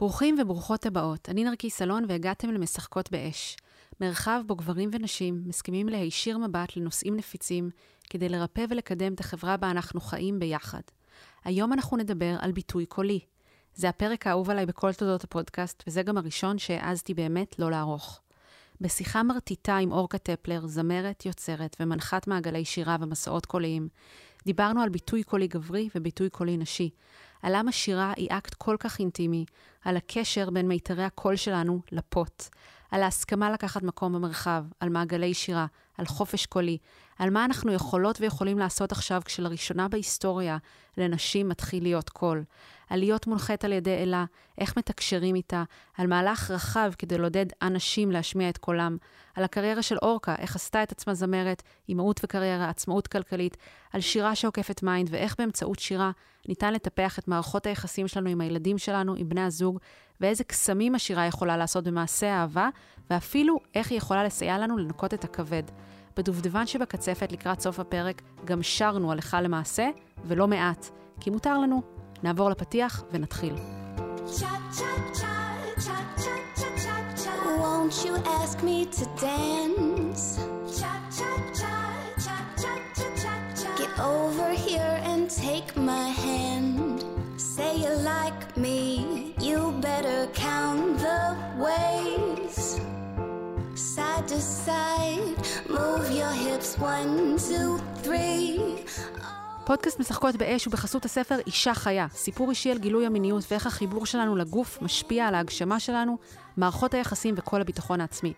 ברוכים וברוכות הבאות, אני נרקי סלון והגעתם למשחקות באש. מרחב בו גברים ונשים מסכימים להישיר מבט לנושאים נפיצים כדי לרפא ולקדם את החברה בה אנחנו חיים ביחד. היום אנחנו נדבר על ביטוי קולי. זה הפרק האהוב עליי בכל תולדות הפודקאסט, וזה גם הראשון שהעזתי באמת לא לערוך. בשיחה מרטיטה עם אורקה טפלר, זמרת, יוצרת ומנחת מעגלי שירה ומסעות קוליים, דיברנו על ביטוי קולי גברי וביטוי קולי נשי, על למה שירה היא אקט כל כך אינטימי, על הקשר בין מיתרי הקול שלנו לפות, על ההסכמה לקחת מקום במרחב, על מעגלי שירה, על חופש קולי, על מה אנחנו יכולות ויכולים לעשות עכשיו כשלראשונה בהיסטוריה לנשים מתחיל להיות קול, על להיות מונחית על ידי אלה, איך מתקשרים איתה, על מהלך רחב כדי לעודד אנשים להשמיע את קולם, על הקריירה של אורקה, איך עשתה את עצמה זמרת, אימהות וקריירה, עצמאות כלכלית, על שירה שעוקפת mind, ואיך באמצעות שירה ניתן לטפח את מערכות היחסים שלנו עם הילדים שלנו, עם בני הזוג, ואיזה קסמים השירה יכולה לעשות במעשה האהבה, ואפילו איך היא יכולה לסייע לנו לנקות את הכבד. בדובדבן שבקצפת לקראת סוף הפרק גם שרנו הלכה למעשה, ולא מעט, כי מותר לנו. נעבור לפתיח ונתחיל. Me, you better count the ways. Side to side, move your hips one, two, three. פודקאסט משחקות באש הוא בחסות הספר אישה חיה, סיפור אישי על גילוי המיניות ואיך החיבור שלנו לגוף משפיע על ההגשמה שלנו, מערכות היחסים וכל הביטחון העצמי.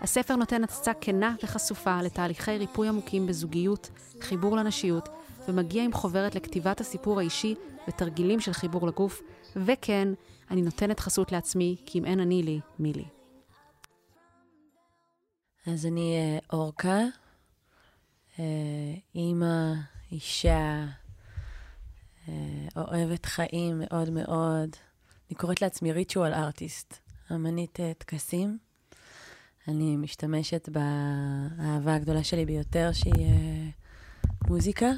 הספר נותן הצצה כנה וחשופה לתהליכי ריפוי עמוקים בזוגיות, חיבור לנשיות, ומגיע עם חוברת לכתיבת הסיפור האישי ותרגילים של חיבור לגוף, וכן, אני נותנת חסות לעצמי, כי אם אין אני לי, מי לי. אז אני אה, אורקה, אה, אימא, אישה, אה, אוהבת חיים מאוד מאוד. אני קוראת לעצמי ריטואל ארטיסט, אמנית טקסים. אני משתמשת באהבה הגדולה שלי ביותר, שהיא מוזיקה,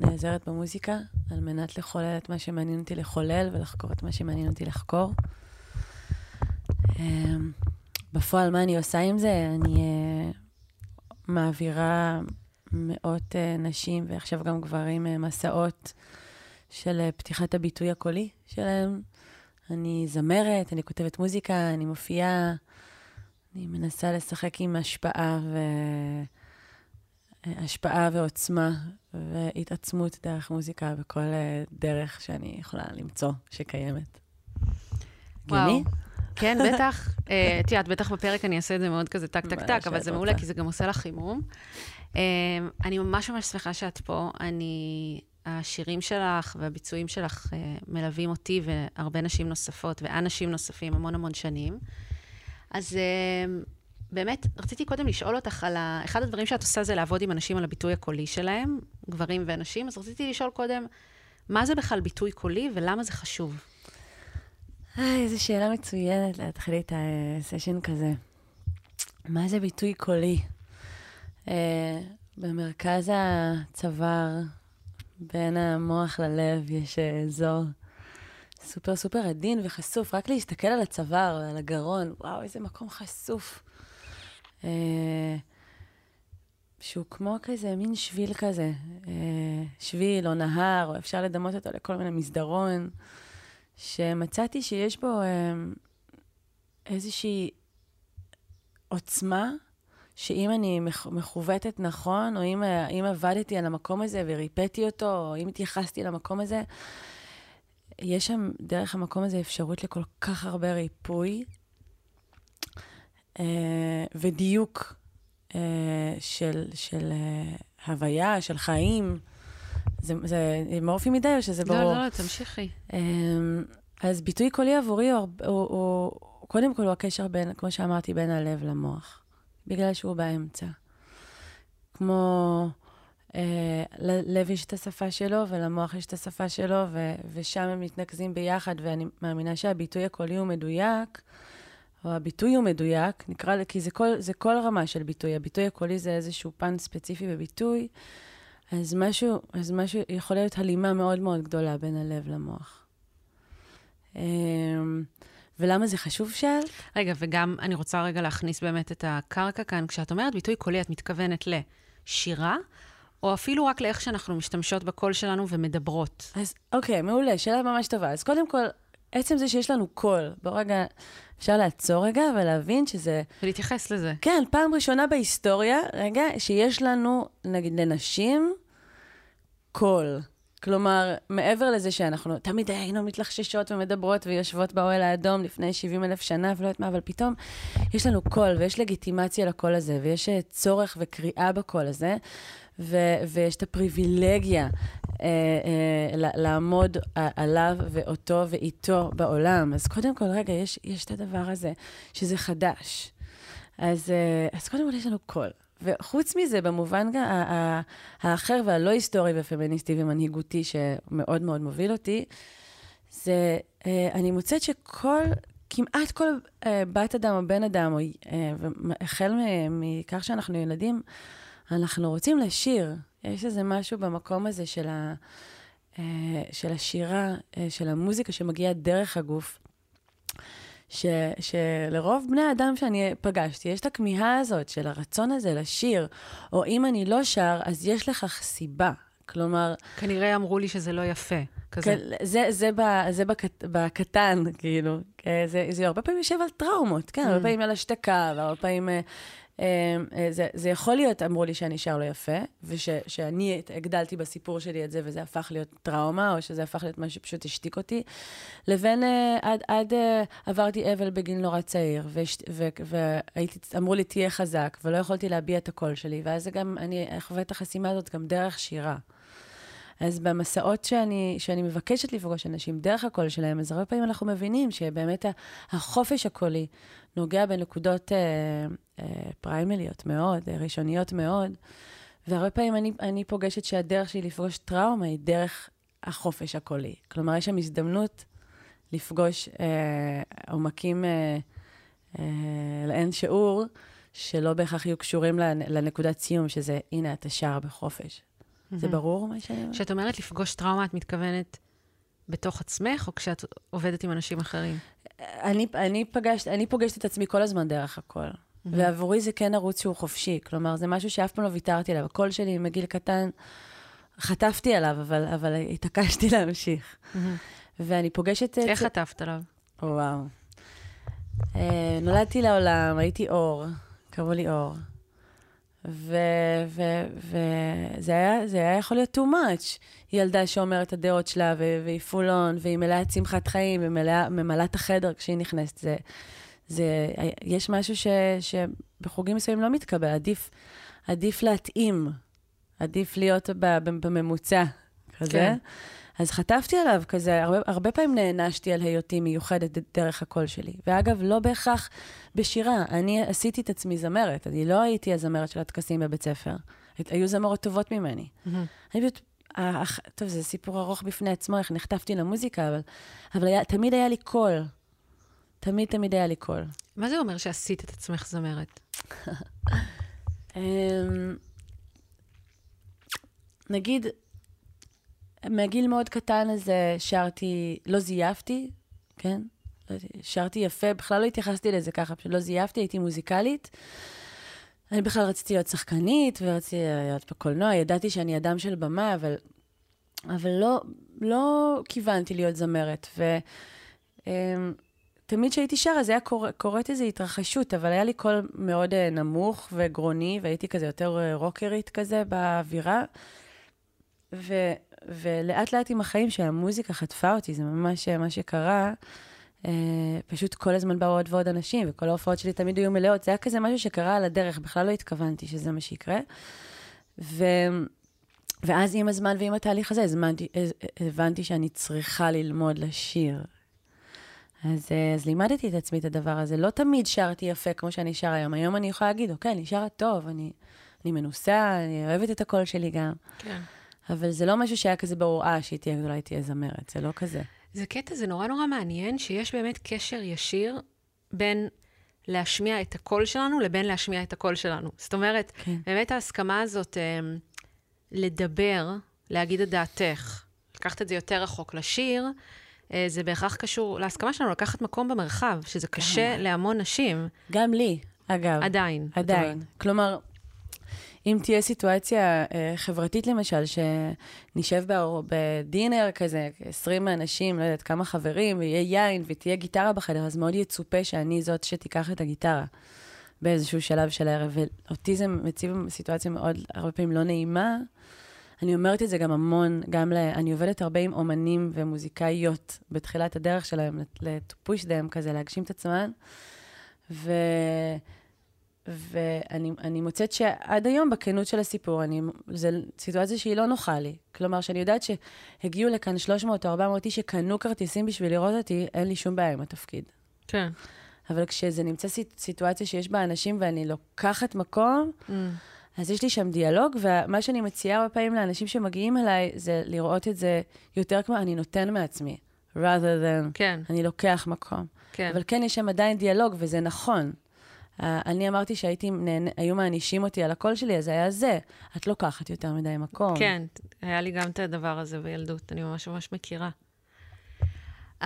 נעזרת במוזיקה, על מנת לחולל את מה שמעניין אותי לחולל ולחקור את מה שמעניין אותי לחקור. בפועל, מה אני עושה עם זה? אני מעבירה מאות uh, נשים, ועכשיו גם גברים, uh, מסעות של uh, פתיחת הביטוי הקולי שלהם. אני זמרת, אני כותבת מוזיקה, אני מופיעה, אני מנסה לשחק עם השפעה ו... השפעה ועוצמה והתעצמות דרך מוזיקה בכל דרך שאני יכולה למצוא שקיימת. וואו, כן, בטח. אה, את יודעת, בטח בפרק אני אעשה את זה מאוד כזה טק, טק, טק, אבל זה מעולה, כי זה גם עושה לך חימום. אה, אני ממש ממש שמחה שאת פה. אני... השירים שלך והביצועים שלך אה, מלווים אותי והרבה נשים נוספות ואנשים נוספים המון המון שנים. אז באמת, רציתי קודם לשאול אותך על ה... אחד הדברים שאת עושה זה לעבוד עם אנשים על הביטוי הקולי שלהם, גברים ונשים, אז רציתי לשאול קודם, מה זה בכלל ביטוי קולי ולמה זה חשוב? היי, איזו שאלה מצוינת להתחיל את הסשן כזה. מה זה ביטוי קולי? Uh, במרכז הצוואר, בין המוח ללב, יש אזור סופר סופר עדין וחשוף. רק להסתכל על הצוואר, על הגרון, וואו, איזה מקום חשוף. Uh, שהוא כמו כזה, מין שביל כזה. Uh, שביל או נהר, או אפשר לדמות אותו לכל מיני מסדרון. שמצאתי שיש בו אה, איזושהי עוצמה, שאם אני מכוותת נכון, או אם, אה, אם עבדתי על המקום הזה וריפאתי אותו, או אם התייחסתי למקום הזה, יש שם דרך המקום הזה אפשרות לכל כך הרבה ריפוי אה, ודיוק של, של הוויה, של חיים. זה, זה מורפי מדי או שזה ברור? לא, לא, לא, תמשיכי. אמ, אז ביטוי קולי עבורי הוא, הוא, הוא, הוא, קודם כל הוא הקשר בין, כמו שאמרתי, בין הלב למוח, בגלל שהוא באמצע. כמו אה, ללב יש את השפה שלו ולמוח יש את השפה שלו, ו, ושם הם מתנקזים ביחד, ואני מאמינה שהביטוי הקולי הוא מדויק, או הביטוי הוא מדויק, נקרא, כי זה כל, זה כל רמה של ביטוי. הביטוי הקולי זה איזשהו פן ספציפי בביטוי. אז משהו, אז משהו, יכול להיות הלימה מאוד מאוד גדולה בין הלב למוח. אמ, ולמה זה חשוב שאלת? רגע, וגם אני רוצה רגע להכניס באמת את הקרקע כאן. כשאת אומרת ביטוי קולי, את מתכוונת לשירה, או אפילו רק לאיך שאנחנו משתמשות בקול שלנו ומדברות. אז אוקיי, מעולה, שאלה ממש טובה. אז קודם כל, עצם זה שיש לנו קול, בוא רגע, אפשר לעצור רגע ולהבין שזה... ולהתייחס לזה. כן, פעם ראשונה בהיסטוריה, רגע, שיש לנו, נגיד, לנשים, קול. כלומר, מעבר לזה שאנחנו תמיד היינו מתלחששות ומדברות ויושבות באוהל האדום לפני 70 אלף שנה ולא יודעת מה, אבל פתאום יש לנו קול ויש לגיטימציה לקול הזה, ויש אה, צורך וקריאה בקול הזה, ו- ויש את הפריבילגיה אה, אה, לעמוד עליו ואותו ואיתו בעולם. אז קודם כל, רגע, יש, יש את הדבר הזה, שזה חדש. אז, אה, אז קודם כל יש לנו קול. וחוץ מזה, במובן האחר והלא היסטורי ופמיניסטי ומנהיגותי שמאוד מאוד מוביל אותי, זה, אה, אני מוצאת שכל, כמעט כל אה, בת אדם או בן אדם, או אה, החל מכך שאנחנו ילדים, אנחנו רוצים לשיר. יש איזה משהו במקום הזה של, ה, של השירה, של המוזיקה שמגיעה דרך הגוף. ש, שלרוב בני האדם שאני פגשתי, יש את הכמיהה הזאת של הרצון הזה לשיר, או אם אני לא שר, אז יש לכך סיבה. כלומר... כנראה אמרו לי שזה לא יפה, כזה. כן, זה, זה, ב, זה בקט, בקטן, כאילו. זה, זה הרבה פעמים יושב על טראומות, כן, mm. הרבה פעמים על השתקה, והרבה פעמים אה, אה, זה, זה יכול להיות, אמרו לי שאני שר לא יפה, ושאני הגדלתי בסיפור שלי את זה, וזה הפך להיות טראומה, או שזה הפך להיות משהו שפשוט השתיק אותי, לבין אה, עד, עד אה, עברתי אבל בגיל נורא צעיר, ואמרו לי, תהיה חזק, ולא יכולתי להביע את הקול שלי, ואז זה גם, אני חווה את החסימה הזאת גם דרך שירה. אז במסעות שאני, שאני מבקשת לפגוש אנשים דרך הקול שלהם, אז הרבה פעמים אנחנו מבינים שבאמת החופש הקולי נוגע בנקודות אה, אה, פריימליות מאוד, אה, ראשוניות מאוד, והרבה פעמים אני, אני פוגשת שהדרך שלי לפגוש טראומה היא דרך החופש הקולי. כלומר, יש שם הזדמנות לפגוש אה, עומקים אה, אה, לאין שיעור, שלא בהכרח יהיו קשורים לנקודת סיום, שזה, הנה, אתה שר בחופש. זה ברור מה שאני אומרת? כשאת אומרת לפגוש טראומה, את מתכוונת בתוך עצמך, או כשאת עובדת עם אנשים אחרים? אני, אני, פגשת, אני פוגשת את עצמי כל הזמן דרך הכל. Mm-hmm. ועבורי זה כן ערוץ שהוא חופשי. כלומר, זה משהו שאף פעם לא ויתרתי עליו. הקול שלי מגיל קטן, חטפתי עליו, אבל, אבל התעקשתי להמשיך. Mm-hmm. ואני פוגשת... איך חטפת עליו? וואו. אה, נולדתי לעולם, הייתי אור, קראו לי אור. וזה היה, היה יכול להיות too much. ילדה שאומרת את הדעות שלה, והיא פולון, והיא מלאת שמחת חיים, וממלאה את החדר כשהיא נכנסת. זה, זה, יש משהו ש, שבחוגים מסוימים לא מתקבל, עדיף, עדיף להתאים, עדיף להיות בממוצע, כזה. כן. אז חטפתי עליו כזה, הרבה, הרבה פעמים נענשתי על היותי מיוחדת דרך הקול שלי. ואגב, לא בהכרח בשירה. אני עשיתי את עצמי זמרת, אני לא הייתי הזמרת של הטקסים בבית ספר. היו זמרות טובות ממני. Mm-hmm. אני פשוט, טוב, זה סיפור ארוך בפני עצמו, איך נחטפתי למוזיקה, אבל, אבל היה, תמיד היה לי קול. תמיד תמיד היה לי קול. מה זה אומר שעשית את עצמך זמרת? אמ, נגיד, מגיל מאוד קטן הזה שרתי, לא זייפתי, כן? שרתי יפה, בכלל לא התייחסתי לזה ככה, פשוט לא זייפתי, הייתי מוזיקלית. אני בכלל רציתי להיות שחקנית, ורציתי להיות בקולנוע, ידעתי שאני אדם של במה, אבל, אבל לא, לא כיוונתי להיות זמרת. ותמיד אמ, כשהייתי שרה, זה היה קור, קורית איזו התרחשות, אבל היה לי קול מאוד אה, נמוך וגרוני, והייתי כזה יותר אה, רוקרית כזה באווירה. ו, ולאט לאט עם החיים שהמוזיקה חטפה אותי, זה ממש מה שקרה. Uh, פשוט כל הזמן באו עוד ועוד אנשים, וכל ההופעות שלי תמיד היו מלאות. זה היה כזה משהו שקרה על הדרך, בכלל לא התכוונתי שזה מה שיקרה. ו... ואז עם הזמן ועם התהליך הזה, הזמנתי, הבנתי שאני צריכה ללמוד לשיר. אז, אה, אז לימדתי את עצמי את הדבר הזה. לא תמיד שרתי יפה כמו שאני שר היום. היום אני יכולה להגיד, אוקיי, אני שרה טוב, אני, אני מנוסה, אני אוהבת את הקול שלי גם. כן. אבל זה לא משהו שהיה כזה ברור, אה, שהיא תהיה גדולה, היא תהיה זמרת, זה לא כזה. זה קטע, זה נורא נורא מעניין, שיש באמת קשר ישיר בין להשמיע את הקול שלנו לבין להשמיע את הקול שלנו. זאת אומרת, כן. באמת ההסכמה הזאת אה, לדבר, להגיד את דעתך, לקחת את זה יותר רחוק לשיר, אה, זה בהכרח קשור להסכמה שלנו לקחת מקום במרחב, שזה קשה להמון נשים. גם לי, אגב. עדיין. עדיין. כלומר, אם תהיה סיטואציה אה, חברתית למשל, שנשב בדינר כזה, 20 אנשים, לא יודעת כמה חברים, ויהיה יין ותהיה גיטרה בחדר, אז מאוד יצופה שאני זאת שתיקח את הגיטרה באיזשהו שלב של הערב. ואותי זה מציב סיטואציה מאוד, הרבה פעמים לא נעימה. אני אומרת את זה גם המון, גם ל... אני עובדת הרבה עם אומנים ומוזיקאיות בתחילת הדרך שלהם, to push כזה, להגשים את עצמן. ו... ואני מוצאת שעד היום, בכנות של הסיפור, אני, זו סיטואציה שהיא לא נוחה לי. כלומר, שאני יודעת שהגיעו לכאן 300 או 400 איש שקנו כרטיסים בשביל לראות אותי, אין לי שום בעיה עם התפקיד. כן. אבל כשזה נמצא סיטואציה שיש בה אנשים ואני לוקחת מקום, mm. אז יש לי שם דיאלוג, ומה שאני מציעה הרבה פעמים לאנשים שמגיעים אליי, זה לראות את זה יותר כמו אני נותן מעצמי, rather than כן. אני לוקח מקום. כן. אבל כן, יש שם עדיין דיאלוג, וזה נכון. Uh, אני אמרתי שהיו מענישים אותי על הקול שלי, אז זה היה זה. את לוקחת יותר מדי מקום. כן, היה לי גם את הדבר הזה בילדות, אני ממש ממש מכירה. Uh,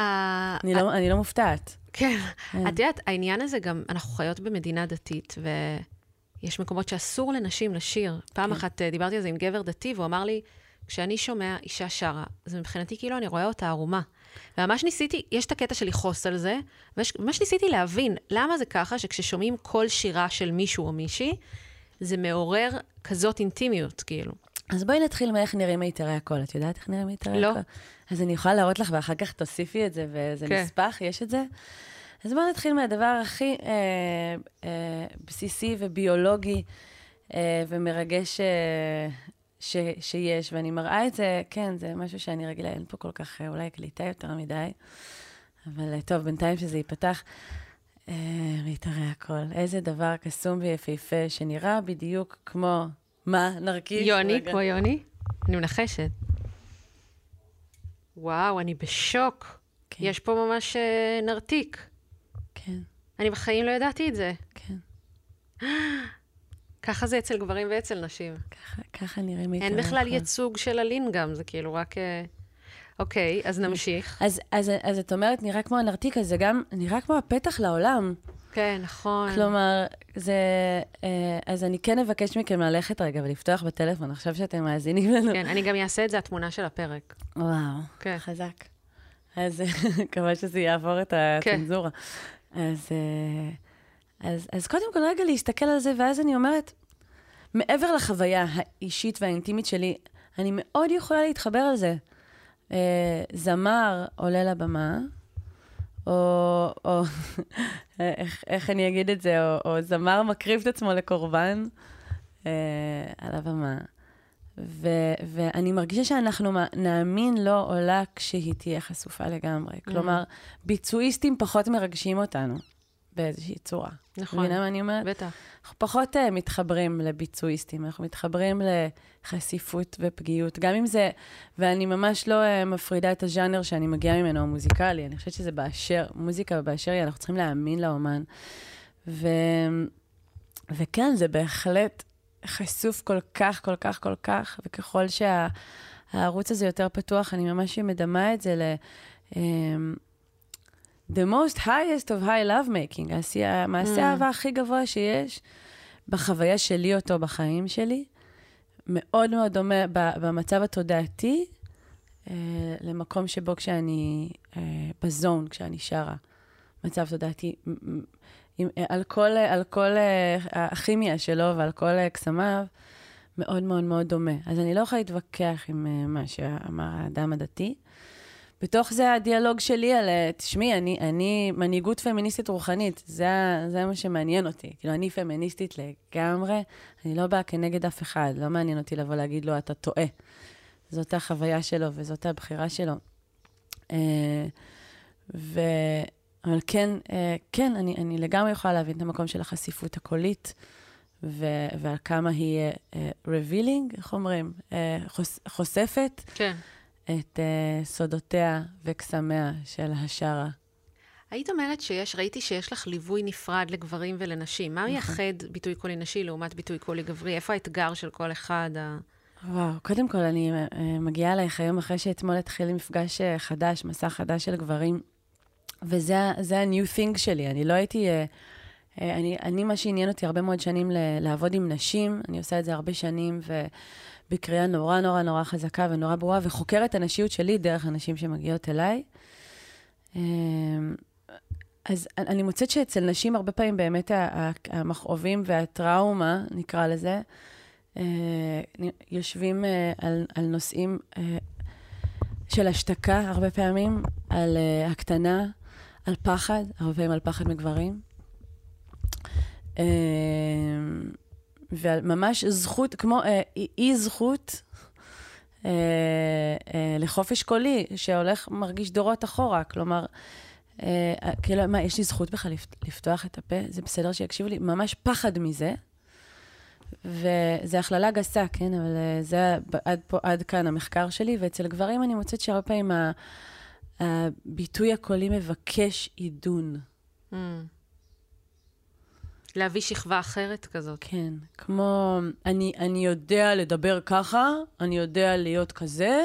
אני, לא, אני לא מופתעת. כן. כן. את יודעת, העניין הזה גם, אנחנו חיות במדינה דתית, ויש מקומות שאסור לנשים לשיר. פעם כן. אחת דיברתי על זה עם גבר דתי, והוא אמר לי, כשאני שומע אישה שרה, זה מבחינתי כאילו אני רואה אותה ערומה. וממש ניסיתי, יש את הקטע של לכעוס על זה, וממש ניסיתי להבין למה זה ככה שכששומעים כל שירה של מישהו או מישהי, זה מעורר כזאת אינטימיות, כאילו. אז בואי נתחיל מאיך נראים מיתרי הקול. את יודעת איך נראים מיתרי לא. הקול? לא. אז אני יכולה להראות לך, ואחר כך תוסיפי את זה, וזה כן. נספח, יש את זה. אז בואי נתחיל מהדבר הכי אה, אה, בסיסי וביולוגי אה, ומרגש אה, ש, שיש, ואני מראה את זה, כן, זה משהו שאני רגילה, אין פה כל כך אה, אולי קליטה יותר מדי, אבל אה, טוב, בינתיים שזה ייפתח. אה, מתארי הכל. איזה דבר קסום ויפהפה, שנראה בדיוק כמו, מה, נרקיס? יוני, רגע. כמו יוני? אני מנחשת. וואו, אני בשוק. כן. יש פה ממש אה, נרתיק. כן. אני בחיים לא ידעתי את זה. כן. ככה זה אצל גברים ואצל נשים. ככה, ככה נראה מיתר. אין בכלל נכון. ייצוג של הלין גם, זה כאילו רק... אה, אוקיי, אז נמשיך. אז, אז, אז את אומרת, נראה כמו הנרתיק, אז זה גם נראה כמו הפתח לעולם. כן, נכון. כלומר, זה... אה, אז אני כן אבקש מכם ללכת רגע ולפתוח בטלפון, עכשיו שאתם מאזינים לנו. כן, אני גם אעשה את זה, התמונה של הפרק. וואו, כן. חזק. אז מקווה שזה יעבור את הצנזורה. כן. אז... אז, אז קודם כל, רגע להסתכל על זה, ואז אני אומרת, מעבר לחוויה האישית והאינטימית שלי, אני מאוד יכולה להתחבר על זה. אה, זמר עולה לבמה, או, או איך, איך אני אגיד את זה, או, או זמר מקריב את עצמו לקורבן אה, על הבמה. ו, ואני מרגישה שאנחנו נאמין לו עולה כשהיא תהיה חשופה לגמרי. Mm. כלומר, ביצועיסטים פחות מרגשים אותנו. באיזושהי צורה. נכון. מבינה מה אני אומרת? בטח. אנחנו פחות uh, מתחברים לביצועיסטים, אנחנו מתחברים לחשיפות ופגיעות. גם אם זה, ואני ממש לא uh, מפרידה את הז'אנר שאני מגיעה ממנו, המוזיקלי, אני חושבת שזה באשר, מוזיקה באשר היא, אנחנו צריכים להאמין לאומן. ו... וכן, זה בהחלט חשוף כל כך, כל כך, כל כך, וככל שהערוץ שה... הזה יותר פתוח, אני ממש מדמה את זה ל... Um, the most highest of high love making, המעשה mm. האהבה הכי גבוה שיש בחוויה שלי אותו בחיים שלי. מאוד מאוד דומה במצב התודעתי אה, למקום שבו כשאני אה, בזון, כשאני שרה. מצב תודעתי עם, על כל, על כל אה, הכימיה שלו ועל כל אה, קסמיו, מאוד מאוד מאוד דומה. אז אני לא יכולה להתווכח עם אה, מה שאמר האדם הדתי. בתוך זה הדיאלוג שלי על, אה, תשמעי, אני, אני מנהיגות פמיניסטית רוחנית, זה, זה מה שמעניין אותי. כאילו, אני פמיניסטית לגמרי, אני לא באה כנגד אף אחד, לא מעניין אותי לבוא להגיד לו, אתה טועה. זאת החוויה שלו וזאת הבחירה שלו. אה, ו... אבל כן, אה, כן, אני, אני לגמרי יכולה להבין את המקום של החשיפות הקולית, ו, ועל כמה היא revealing, איך אומרים? חוש, חושפת. כן. את uh, סודותיה וקסמיה של השרה. היית אומרת שיש, ראיתי שיש לך ליווי נפרד לגברים ולנשים. מה נכון. מייחד ביטוי קולי נשי לעומת ביטוי קולי גברי? איפה האתגר של כל אחד? ה... וואו, קודם כל, אני uh, מגיעה אלייך היום אחרי שאתמול התחיל מפגש uh, חדש, מסע חדש של גברים, וזה ה-new thing שלי. אני לא הייתי... Uh, אני, אני, מה שעניין אותי הרבה מאוד שנים ל- לעבוד עם נשים, אני עושה את זה הרבה שנים, ובקריאה נורא נורא נורא חזקה ונורא ברורה, וחוקרת הנשיות שלי דרך הנשים שמגיעות אליי. Uh, אז אני מוצאת שאצל נשים הרבה פעמים באמת המכאובים והטראומה, נקרא לזה, אה, יושבים אה, על, על נושאים אה, של השתקה הרבה פעמים, על הקטנה, על פחד, הרבה פעמים על פחד מגברים. ועל ממש זכות, כמו אי זכות לחופש קולי, שהולך, מרגיש דורות אחורה. כלומר, כאילו, מה, יש לי זכות בכלל לפתוח את הפה? זה בסדר שיקשיבו לי? ממש פחד מזה. וזה הכללה גסה, כן? אבל אה, זה עד, פה, עד כאן המחקר שלי, ואצל גברים אני מוצאת שהרבה פעמים הביטוי הקולי מבקש עידון. Mm. להביא שכבה אחרת כזאת. כן, כמו, אני, אני יודע לדבר ככה, אני יודע להיות כזה,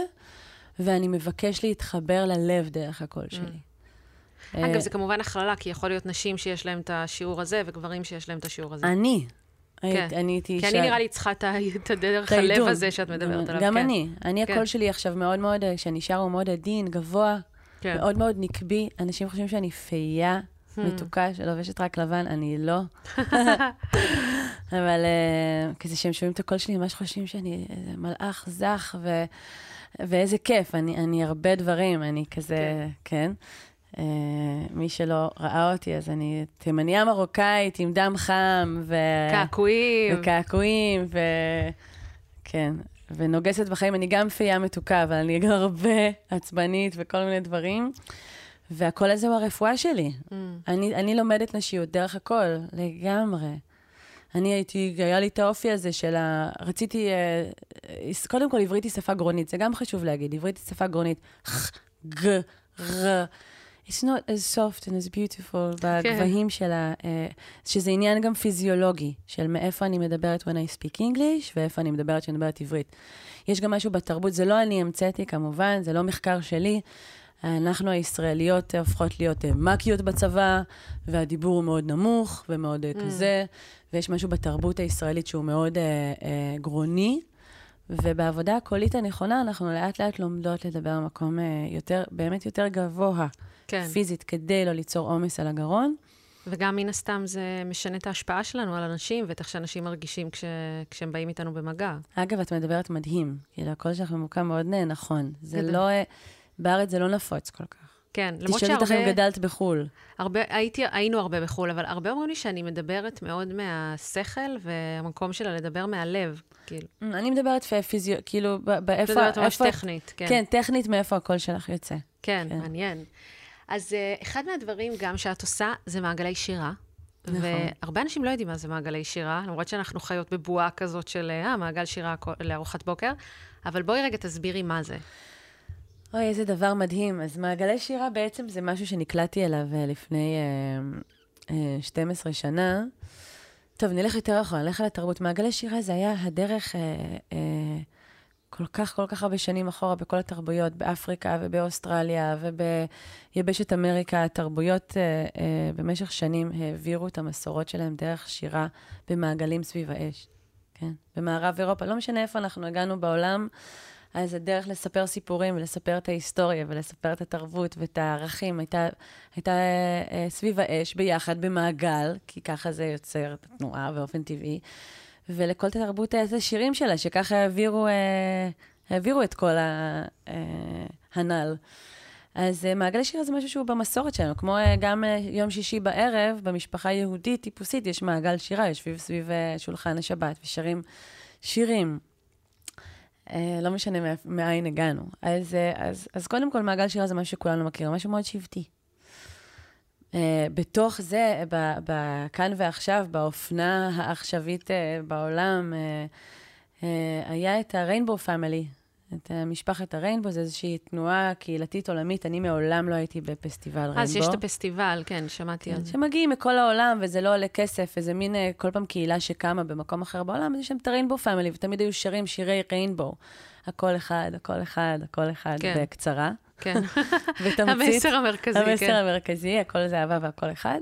ואני מבקש להתחבר ללב דרך הקול mm. שלי. אגב, אה, זה כמובן הכללה, כי יכול להיות נשים שיש להם את השיעור הזה, וגברים שיש להם את השיעור הזה. אני, כן. אני הייתי אישה... כי אני נראה לי צריכה את הדרך הלב הזה שאת מדברת עליו. גם כן. אני. אני, כן. הקול שלי עכשיו מאוד מאוד, כשאני שר הוא מאוד עדין, גבוה, כן. מאוד מאוד נקבי. אנשים חושבים שאני פייה. מתוקה, שלובשת רק לבן, אני לא. אבל uh, כזה שהם שומעים את הקול שלי, ממש חושבים שאני איזה מלאך זך, ו... ואיזה כיף, אני, אני הרבה דברים, אני כזה, כן. כן. Uh, מי שלא ראה אותי, אז אני תימניה מרוקאית עם דם חם, ו... קעקועים. וקעקועים, ו... כן, ונוגסת בחיים. אני גם פייה מתוקה, אבל אני גם הרבה עצבנית וכל מיני דברים. והקול הזה הוא הרפואה שלי. Mm. אני, אני לומדת נשיות דרך הקול, לגמרי. אני הייתי, היה לי את האופי הזה של ה... רציתי, uh, קודם כל, עברית היא שפה גרונית, זה גם חשוב להגיד, עברית היא שפה גרונית. ג, ר. It's not as soft and as beautiful בגבהים כן. שלה, uh, שזה עניין גם פיזיולוגי, של מאיפה אני מדברת when I speak English, ואיפה אני מדברת כשאני מדברת עברית. יש גם משהו בתרבות, זה לא אני המצאתי כמובן, זה לא מחקר שלי. אנחנו הישראליות הופכות להיות uh, מקיות בצבא, והדיבור הוא מאוד נמוך ומאוד uh, mm. כזה, ויש משהו בתרבות הישראלית שהוא מאוד uh, uh, גרוני. ובעבודה הקולית הנכונה, אנחנו לאט לאט לומדות לדבר במקום uh, יותר, באמת יותר גבוה. כן. פיזית, כדי לא ליצור עומס על הגרון. וגם מן הסתם זה משנה את ההשפעה שלנו על אנשים, ואת איך שאנשים מרגישים כש... כשהם באים איתנו במגע. אגב, את מדברת מדהים. כאילו, הקול שלך ממוקם מאוד נכון. זה גדול. לא... בארץ זה לא נפוץ כל כך. כן, למרות שהרבה... תשאלי אותך אם גדלת בחו"ל. הרבה, הייתי, היינו הרבה בחו"ל, אבל הרבה אומרים לי שאני מדברת מאוד מהשכל, והמקום שלה לדבר מהלב, כאילו. אני מדברת פיזיו... כאילו, באיפה... מדברת ממש טכנית, כן. כן, טכנית מאיפה הקול שלך יוצא. כן, כן. מעניין. אז uh, אחד מהדברים גם שאת עושה זה מעגלי שירה. נכון. והרבה אנשים לא יודעים מה זה מעגלי שירה, למרות שאנחנו חיות בבועה כזאת של, אה, מעגל שירה לארוחת בוקר, אבל בואי רגע תסבירי מה זה. אוי, איזה דבר מדהים. אז מעגלי שירה בעצם זה משהו שנקלעתי אליו אה, לפני uh, uh, 12 שנה. טוב, נלך יותר אחורה, נלך על התרבות. מעגלי שירה זה היה הדרך... Uh, uh, כל כך, כל כך הרבה שנים אחורה בכל התרבויות, באפריקה ובאוסטרליה וביבשת אמריקה, התרבויות אה, אה, במשך שנים העבירו את המסורות שלהם דרך שירה במעגלים סביב האש, כן? במערב אירופה, לא משנה איפה אנחנו הגענו בעולם, אז הדרך לספר סיפורים ולספר את ההיסטוריה ולספר את התרבות ואת הערכים הייתה, הייתה אה, סביב האש ביחד במעגל, כי ככה זה יוצר את התנועה באופן טבעי. ולכל תרבות את השירים שלה, שככה העבירו, אה, העבירו את כל אה, הנ"ל. אז מעגל שיר זה משהו שהוא במסורת שלנו, כמו גם יום שישי בערב, במשפחה יהודית טיפוסית, יש מעגל שירה, יושבים סביב שולחן השבת ושרים שירים. אה, לא משנה מאין הגענו. אז, אה, אז, אז קודם כל, מעגל שירה זה משהו שכולנו מכירים, משהו מאוד שבטי. Uh, בתוך זה, בכאן ועכשיו, באופנה העכשווית uh, בעולם, uh, uh, היה את ה-Rainbow Family, את אה, משפחת הריינבו, זו איזושהי תנועה קהילתית עולמית. אני מעולם לא הייתי בפסטיבל ריינבו. אז שיש את הפסטיבל, כן, שמעתי כן, על זה. שמגיעים מכל העולם, וזה לא עולה כסף, איזה מין אה, כל פעם קהילה שקמה במקום אחר בעולם, אז יש שם את הריינבו פאמילי, ותמיד היו שרים שירי ריינבו. הכל אחד, הכל אחד, הכל אחד, כן. בקצרה. כן. ותמצית. המסר המרכזי, המסר כן. המרכזי, הכל זה אהבה והכל אחד.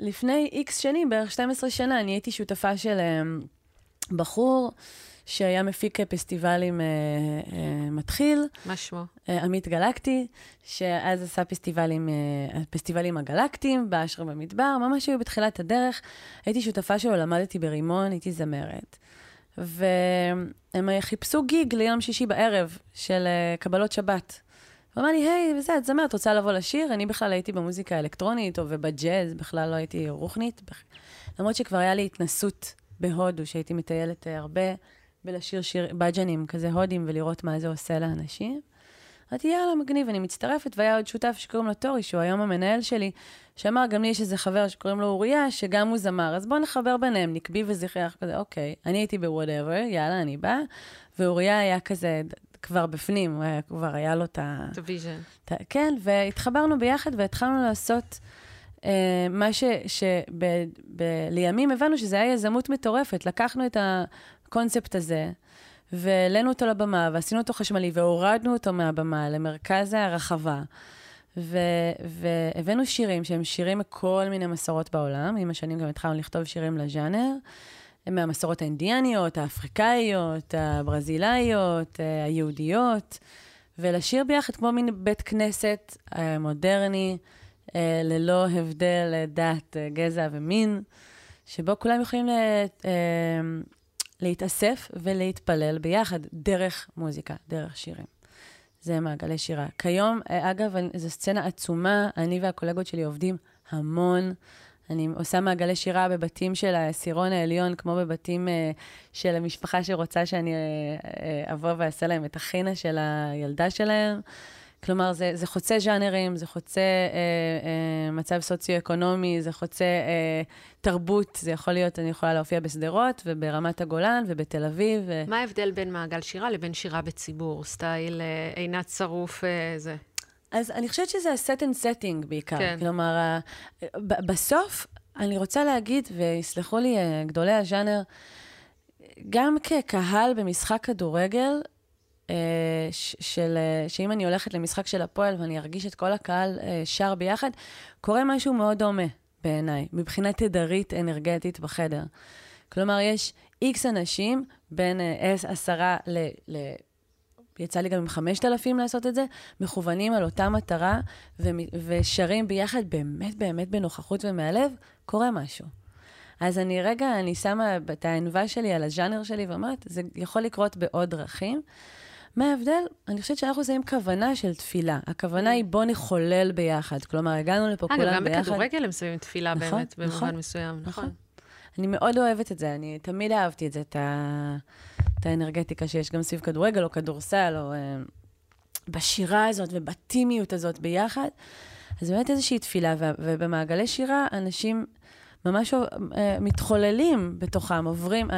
ולפני איקס שנים, בערך 12 שנה, אני הייתי שותפה של אה, בחור שהיה מפיק פסטיבלים אה, אה, מתחיל, מה שמו? אה, עמית גלקטי, שאז עשה פסטיבלים, אה, פסטיבלים הגלקטיים, באשרם במדבר, ממש היו בתחילת הדרך. הייתי שותפה שלו, למדתי ברימון, הייתי זמרת. והם חיפשו גיג ליום שישי בערב של אה, קבלות שבת. הוא אמר לי, היי, וזה, את זמרת, רוצה לבוא לשיר? אני בכלל הייתי במוזיקה האלקטרונית או ובג'אז, בכלל לא הייתי רוחנית. למרות שכבר היה לי התנסות בהודו, שהייתי מטיילת הרבה בלשיר שיר, בג'נים כזה הודים ולראות מה זה עושה לאנשים. אמרתי, יאללה, מגניב, אני מצטרפת, והיה עוד שותף שקוראים לו טורי, שהוא היום המנהל שלי, שאמר, גם לי יש איזה חבר שקוראים לו אוריה, שגם הוא זמר, אז בואו נחבר ביניהם, נקבה וזכר יחד כזה, אוקיי. אני הייתי ב whatever, יאללה, אני באה, ואוריה היה כזה כבר בפנים, הוא היה, כבר היה לו את ה... את ה vision. ה- כן, והתחברנו ביחד והתחלנו לעשות אה, מה ש... שלימים הבנו שזה היה יזמות מטורפת. לקחנו את הקונספט הזה והעלינו אותו לבמה ועשינו אותו חשמלי והורדנו אותו מהבמה למרכז הרחבה. ו- והבאנו שירים שהם שירים מכל מיני מסורות בעולם. עם השנים גם התחלנו לכתוב שירים לז'אנר. מהמסורות האינדיאניות, האפריקאיות, הברזילאיות, היהודיות. ולשיר ביחד כמו מין בית כנסת אה, מודרני, אה, ללא הבדל דת, אה, גזע ומין, שבו כולם יכולים להתאסף ולהתפלל ביחד דרך מוזיקה, דרך שירים. זה מעגלי שירה. כיום, אגב, זו סצנה עצומה, אני והקולגות שלי עובדים המון. אני עושה מעגלי שירה בבתים של העשירון העליון, כמו בבתים אה, של המשפחה שרוצה שאני אה, אה, אבוא ואעשה להם את החינה של הילדה שלהם. כלומר, זה, זה חוצה ז'אנרים, זה חוצה אה, אה, מצב סוציו-אקונומי, זה חוצה אה, תרבות, זה יכול להיות, אני יכולה להופיע בשדרות וברמת הגולן ובתל אביב. ו... מה ההבדל בין מעגל שירה לבין שירה בציבור? סטייל אה, עינת שרוף, אה, זה. אז אני חושבת שזה ה-set and setting בעיקר. כן. כלומר, ה- בסוף, אני רוצה להגיד, ויסלחו לי אה, גדולי הז'אנר, גם כקהל במשחק כדורגל, של, אה, שאם אני הולכת למשחק של הפועל ואני ארגיש את כל הקהל אה, שר ביחד, קורה משהו מאוד דומה בעיניי, מבחינה תדרית אנרגטית בחדר. כלומר, יש איקס אנשים, בין אה, עש- עשרה ל... ל- יצא לי גם עם 5,000 לעשות את זה, מכוונים על אותה מטרה ושרים ביחד באמת באמת בנוכחות ומהלב, קורה משהו. אז אני רגע, אני שמה את הענווה שלי על הז'אנר שלי ואומרת, זה יכול לקרות בעוד דרכים. מה ההבדל? אני חושבת שאנחנו שמים כוונה של תפילה. הכוונה היא בוא נחולל ביחד. כלומר, הגענו לפה אגב, כולם גם ביחד. בכדורגל הם שמים תפילה נכון, באמת, במובן נכון, מסוים. נכון. נכון. אני מאוד אוהבת את זה, אני תמיד אהבתי את זה, את, ה... את האנרגטיקה שיש גם סביב כדורגל או כדורסל, או אה, בשירה הזאת ובטימיות הזאת ביחד. אז באמת איזושהי תפילה. ובמעגלי שירה אנשים ממש אה, מתחוללים בתוכם, עוברים,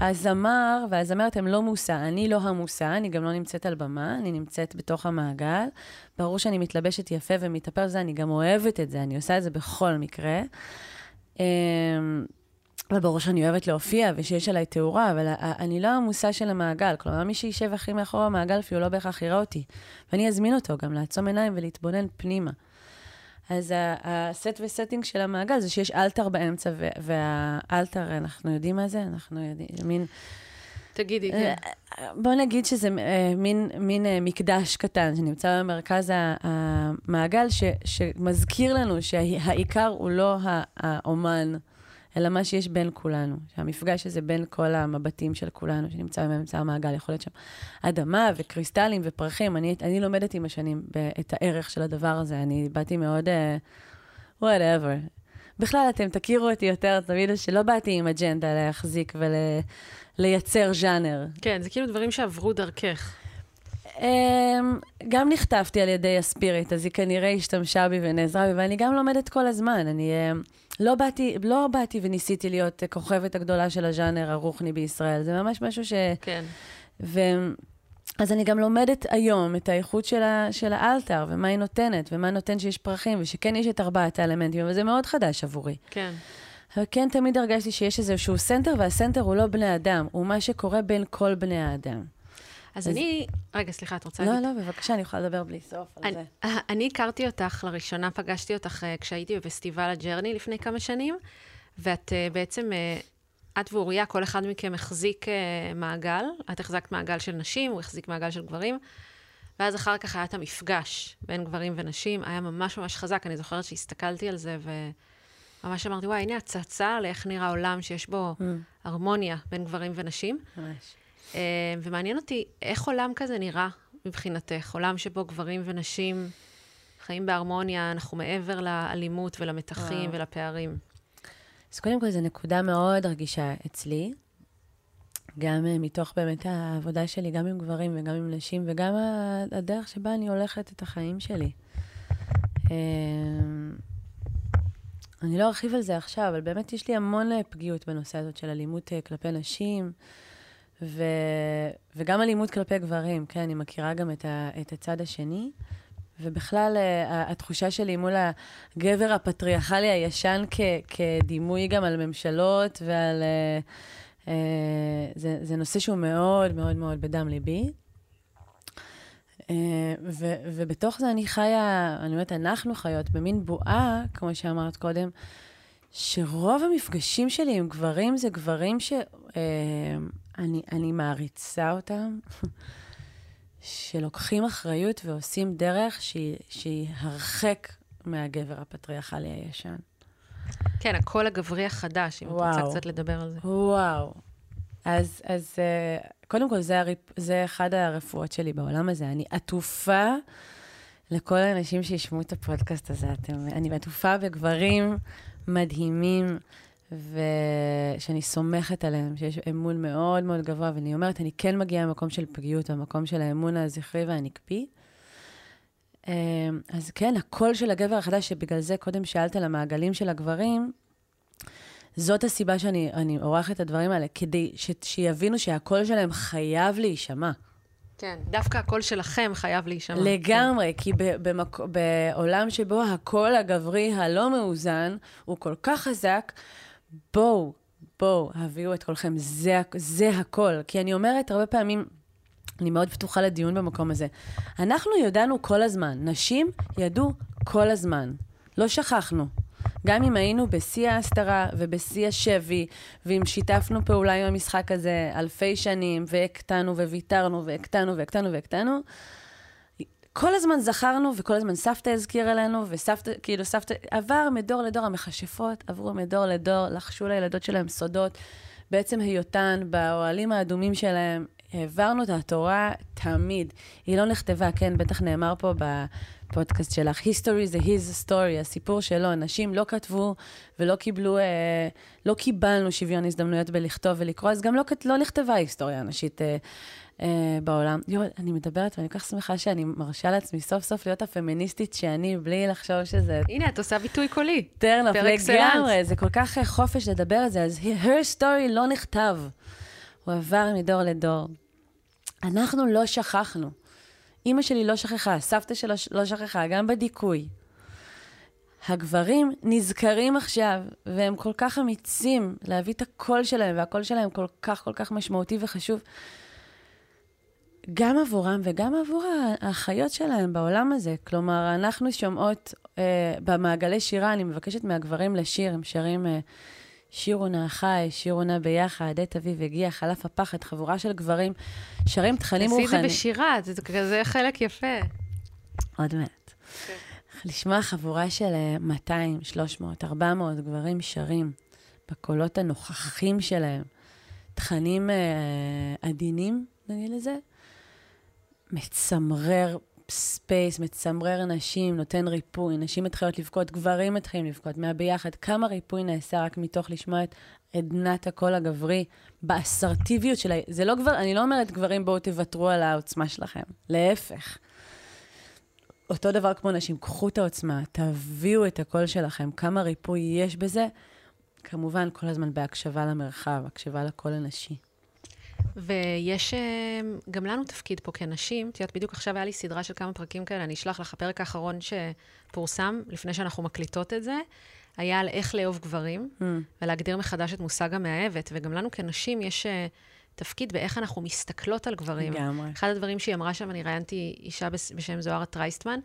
הזמר והזמרת הם לא מושא, אני לא המושא, אני גם לא נמצאת על במה, אני נמצאת בתוך המעגל. ברור שאני מתלבשת יפה ומתאפרת בזה, אני גם אוהבת את זה, אני עושה את זה בכל מקרה. אמ, אבל ברור שאני אוהבת להופיע ושיש עליי תאורה, אבל אני לא המושא של המעגל. כלומר, מי שישב הכי מאחור במעגל אפילו לא בהכרח יראה אותי. ואני אזמין אותו גם לעצום עיניים ולהתבונן פנימה. אז הסט וסטינג של המעגל זה שיש אלתר באמצע, והאלתר, אנחנו יודעים מה זה? אנחנו יודעים, מין... תגידי, כן. בוא נגיד שזה אה, מין, מין אה, מקדש קטן שנמצא במרכז המעגל, ש, שמזכיר לנו שהעיקר הוא לא האומן, אלא מה שיש בין כולנו. שהמפגש הזה בין כל המבטים של כולנו, שנמצא באמצע המעגל, יכול להיות שם אדמה וקריסטלים ופרחים. אני, אני לומדת עם השנים את הערך של הדבר הזה. אני באתי מאוד, uh, whatever. בכלל, אתם תכירו אותי יותר, תמיד שלא באתי עם אג'נדה להחזיק ולייצר ז'אנר. כן, זה כאילו דברים שעברו דרכך. אמ, גם נכתבתי על ידי הספיריט, אז היא כנראה השתמשה בי ונעזרה בי, ואני גם לומדת כל הזמן. אני אמ, לא באתי, לא באתי וניסיתי להיות כוכבת הגדולה של הז'אנר הרוחני בישראל. זה ממש משהו ש... כן. ו... אז אני גם לומדת היום את האיכות של, ה, של ה altar, ומה היא נותנת, ומה נותן שיש פרחים, ושכן יש את ארבעת האלמנטים, וזה מאוד חדש עבורי. כן. אבל כן תמיד הרגשתי שיש איזשהו center, וה center הוא לא בני אדם, הוא מה שקורה בין כל בני האדם. אז אני... רגע, סליחה, את רוצה לא, להגיד? לא, בבקשה, אני יכולה לדבר בלי סוף על אני- זה. אני הכרתי אותך, לראשונה פגשתי אותך אה, כשהייתי בפסטיבל הג'רני לפני כמה שנים, ואת אה, בעצם, אה, את ואוריה, כל אחד מכם החזיק אה, מעגל, את החזקת מעגל של נשים, הוא החזיק מעגל של גברים, ואז אחר כך היה את המפגש בין גברים ונשים, היה ממש ממש חזק, אני זוכרת שהסתכלתי על זה, וממש אמרתי, וואי, הנה הצצה לאיך נראה עולם שיש בו Mm, הרמוניה בין גברים ונשים. ממש. אה, ומעניין אותי, איך עולם כזה נראה מבחינתך? עולם שבו גברים ונשים חיים בהרמוניה, אנחנו מעבר לאלימות ולמתחים וואו. ולפערים. אז קודם כל, זו נקודה מאוד רגישה אצלי, גם uh, מתוך באמת העבודה שלי, גם עם גברים וגם עם נשים, וגם הדרך שבה אני הולכת את החיים שלי. Um, אני לא ארחיב על זה עכשיו, אבל באמת יש לי המון אה, פגיעות בנושא הזאת של אלימות אה, כלפי נשים, ו... וגם אלימות כלפי גברים, כן, אני מכירה גם את, ה... את הצד השני. ובכלל, אה, התחושה שלי מול הגבר הפטריארכלי הישן כ... כדימוי גם על ממשלות ועל... אה, אה, זה, זה נושא שהוא מאוד מאוד מאוד בדם ליבי. ו, ובתוך זה אני חיה, אני אומרת, אנחנו חיות במין בועה, כמו שאמרת קודם, שרוב המפגשים שלי עם גברים זה גברים שאני אני, אני מעריצה אותם, שלוקחים אחריות ועושים דרך שהיא, שהיא הרחק מהגבר הפטריארכלי הישן. כן, הקול הגברי החדש, אם את רוצה וואו. קצת לדבר על זה. וואו. אז, אז אה, קודם כל, זה, הריפ, זה אחד הרפואות שלי בעולם הזה. אני עטופה לכל האנשים שישמעו את הפודקאסט הזה. אתם, אני עטופה בגברים מדהימים, ושאני סומכת עליהם, שיש אמון מאוד מאוד גבוה, ואני אומרת, אני כן מגיעה ממקום של פגיעות, המקום של האמון הזכרי והנקפי. אה, אז כן, הקול של הגבר החדש, שבגלל זה קודם שאלת על המעגלים של הגברים, זאת הסיבה שאני אני עורכת את הדברים האלה, כדי ש, שיבינו שהקול שלהם חייב להישמע. כן, דווקא הקול שלכם חייב להישמע. לגמרי, כי ב, במק, בעולם שבו הקול הגברי הלא מאוזן הוא כל כך חזק, בואו, בואו, הביאו את קולכם, זה, זה הקול. כי אני אומרת הרבה פעמים, אני מאוד פתוחה לדיון במקום הזה. אנחנו ידענו כל הזמן, נשים ידעו כל הזמן. לא שכחנו. גם אם היינו בשיא ההסתרה ובשיא השבי, ואם שיתפנו פעולה עם המשחק הזה אלפי שנים, והקטנו וויתרנו והקטנו והקטנו והקטנו, כל הזמן זכרנו, וכל הזמן סבתא הזכירה לנו, וסבתא, כאילו סבתא, עבר מדור לדור, המכשפות עברו מדור לדור, לחשו לילדות שלהם סודות, בעצם היותן באוהלים האדומים שלהם, העברנו את התורה תמיד. היא לא נכתבה, כן, בטח נאמר פה בפודקאסט שלך, history זה his story, הסיפור שלו. נשים לא כתבו ולא קיבלו, אה, לא קיבלנו שוויון הזדמנויות בלכתוב ולקרוא, אז גם לא, לא נכתבה היסטוריה נשית אה, אה, בעולם. יואו, אני מדברת ואני כל כך שמחה שאני מרשה לעצמי סוף סוף להיות הפמיניסטית שאני, בלי לחשוב שזה הנה, את עושה ביטוי קולי. טרנוף. לגמרי, זה כל כך אה, חופש לדבר על זה, אז her story לא נכתב. הוא עבר מדור לדור. אנחנו לא שכחנו. אימא שלי לא שכחה, סבתא שלו ש- לא שכחה, גם בדיכוי. הגברים נזכרים עכשיו, והם כל כך אמיצים להביא את הקול שלהם, והקול שלהם כל כך כל כך משמעותי וחשוב. גם עבורם וגם עבור האחיות שלהם בעולם הזה. כלומר, אנחנו שומעות אה, במעגלי שירה, אני מבקשת מהגברים לשיר, הם שרים אה, שירו נא חי, שירו נא ביחד, עת אביב הגיע, חלף הפחד, חבורה של גברים, שרים תכנים תעשי את זה רוחניים. בשירה, זה כזה חלק יפה. עוד מעט. לשמוע חבורה של אה, 200, 300, 400 גברים שרים בקולות הנוכחים שלהם, תכנים אה, עדינים, נגיד לזה, מצמרר space, מצמרר נשים, נותן ריפוי, נשים מתחילות לבכות, גברים מתחילים לבכות, מהביחד. כמה ריפוי נעשה רק מתוך לשמוע את עדנת הקול הגברי באסרטיביות שלה. זה לא גבר, אני לא אומרת גברים בואו תוותרו על העוצמה שלכם, להפך. אותו דבר כמו נשים, קחו את העוצמה, תביאו את הקול שלכם, כמה ריפוי יש בזה. כמובן, כל הזמן בהקשבה למרחב, הקשבה לקול הנשי. ויש אה, גם לנו תפקיד פה כנשים. את יודעת, בדיוק עכשיו היה לי סדרה של כמה פרקים כאלה, אני אשלח לך, הפרק האחרון שפורסם, לפני שאנחנו מקליטות את זה, היה על איך לאהוב גברים, mm. ולהגדיר מחדש את מושג המאהבת. וגם לנו כנשים יש אה, תפקיד באיך אנחנו מסתכלות על גברים. לגמרי. אחד הדברים שהיא אמרה שם, אני ראיינתי אישה בשם זוהרה טרייסטמן,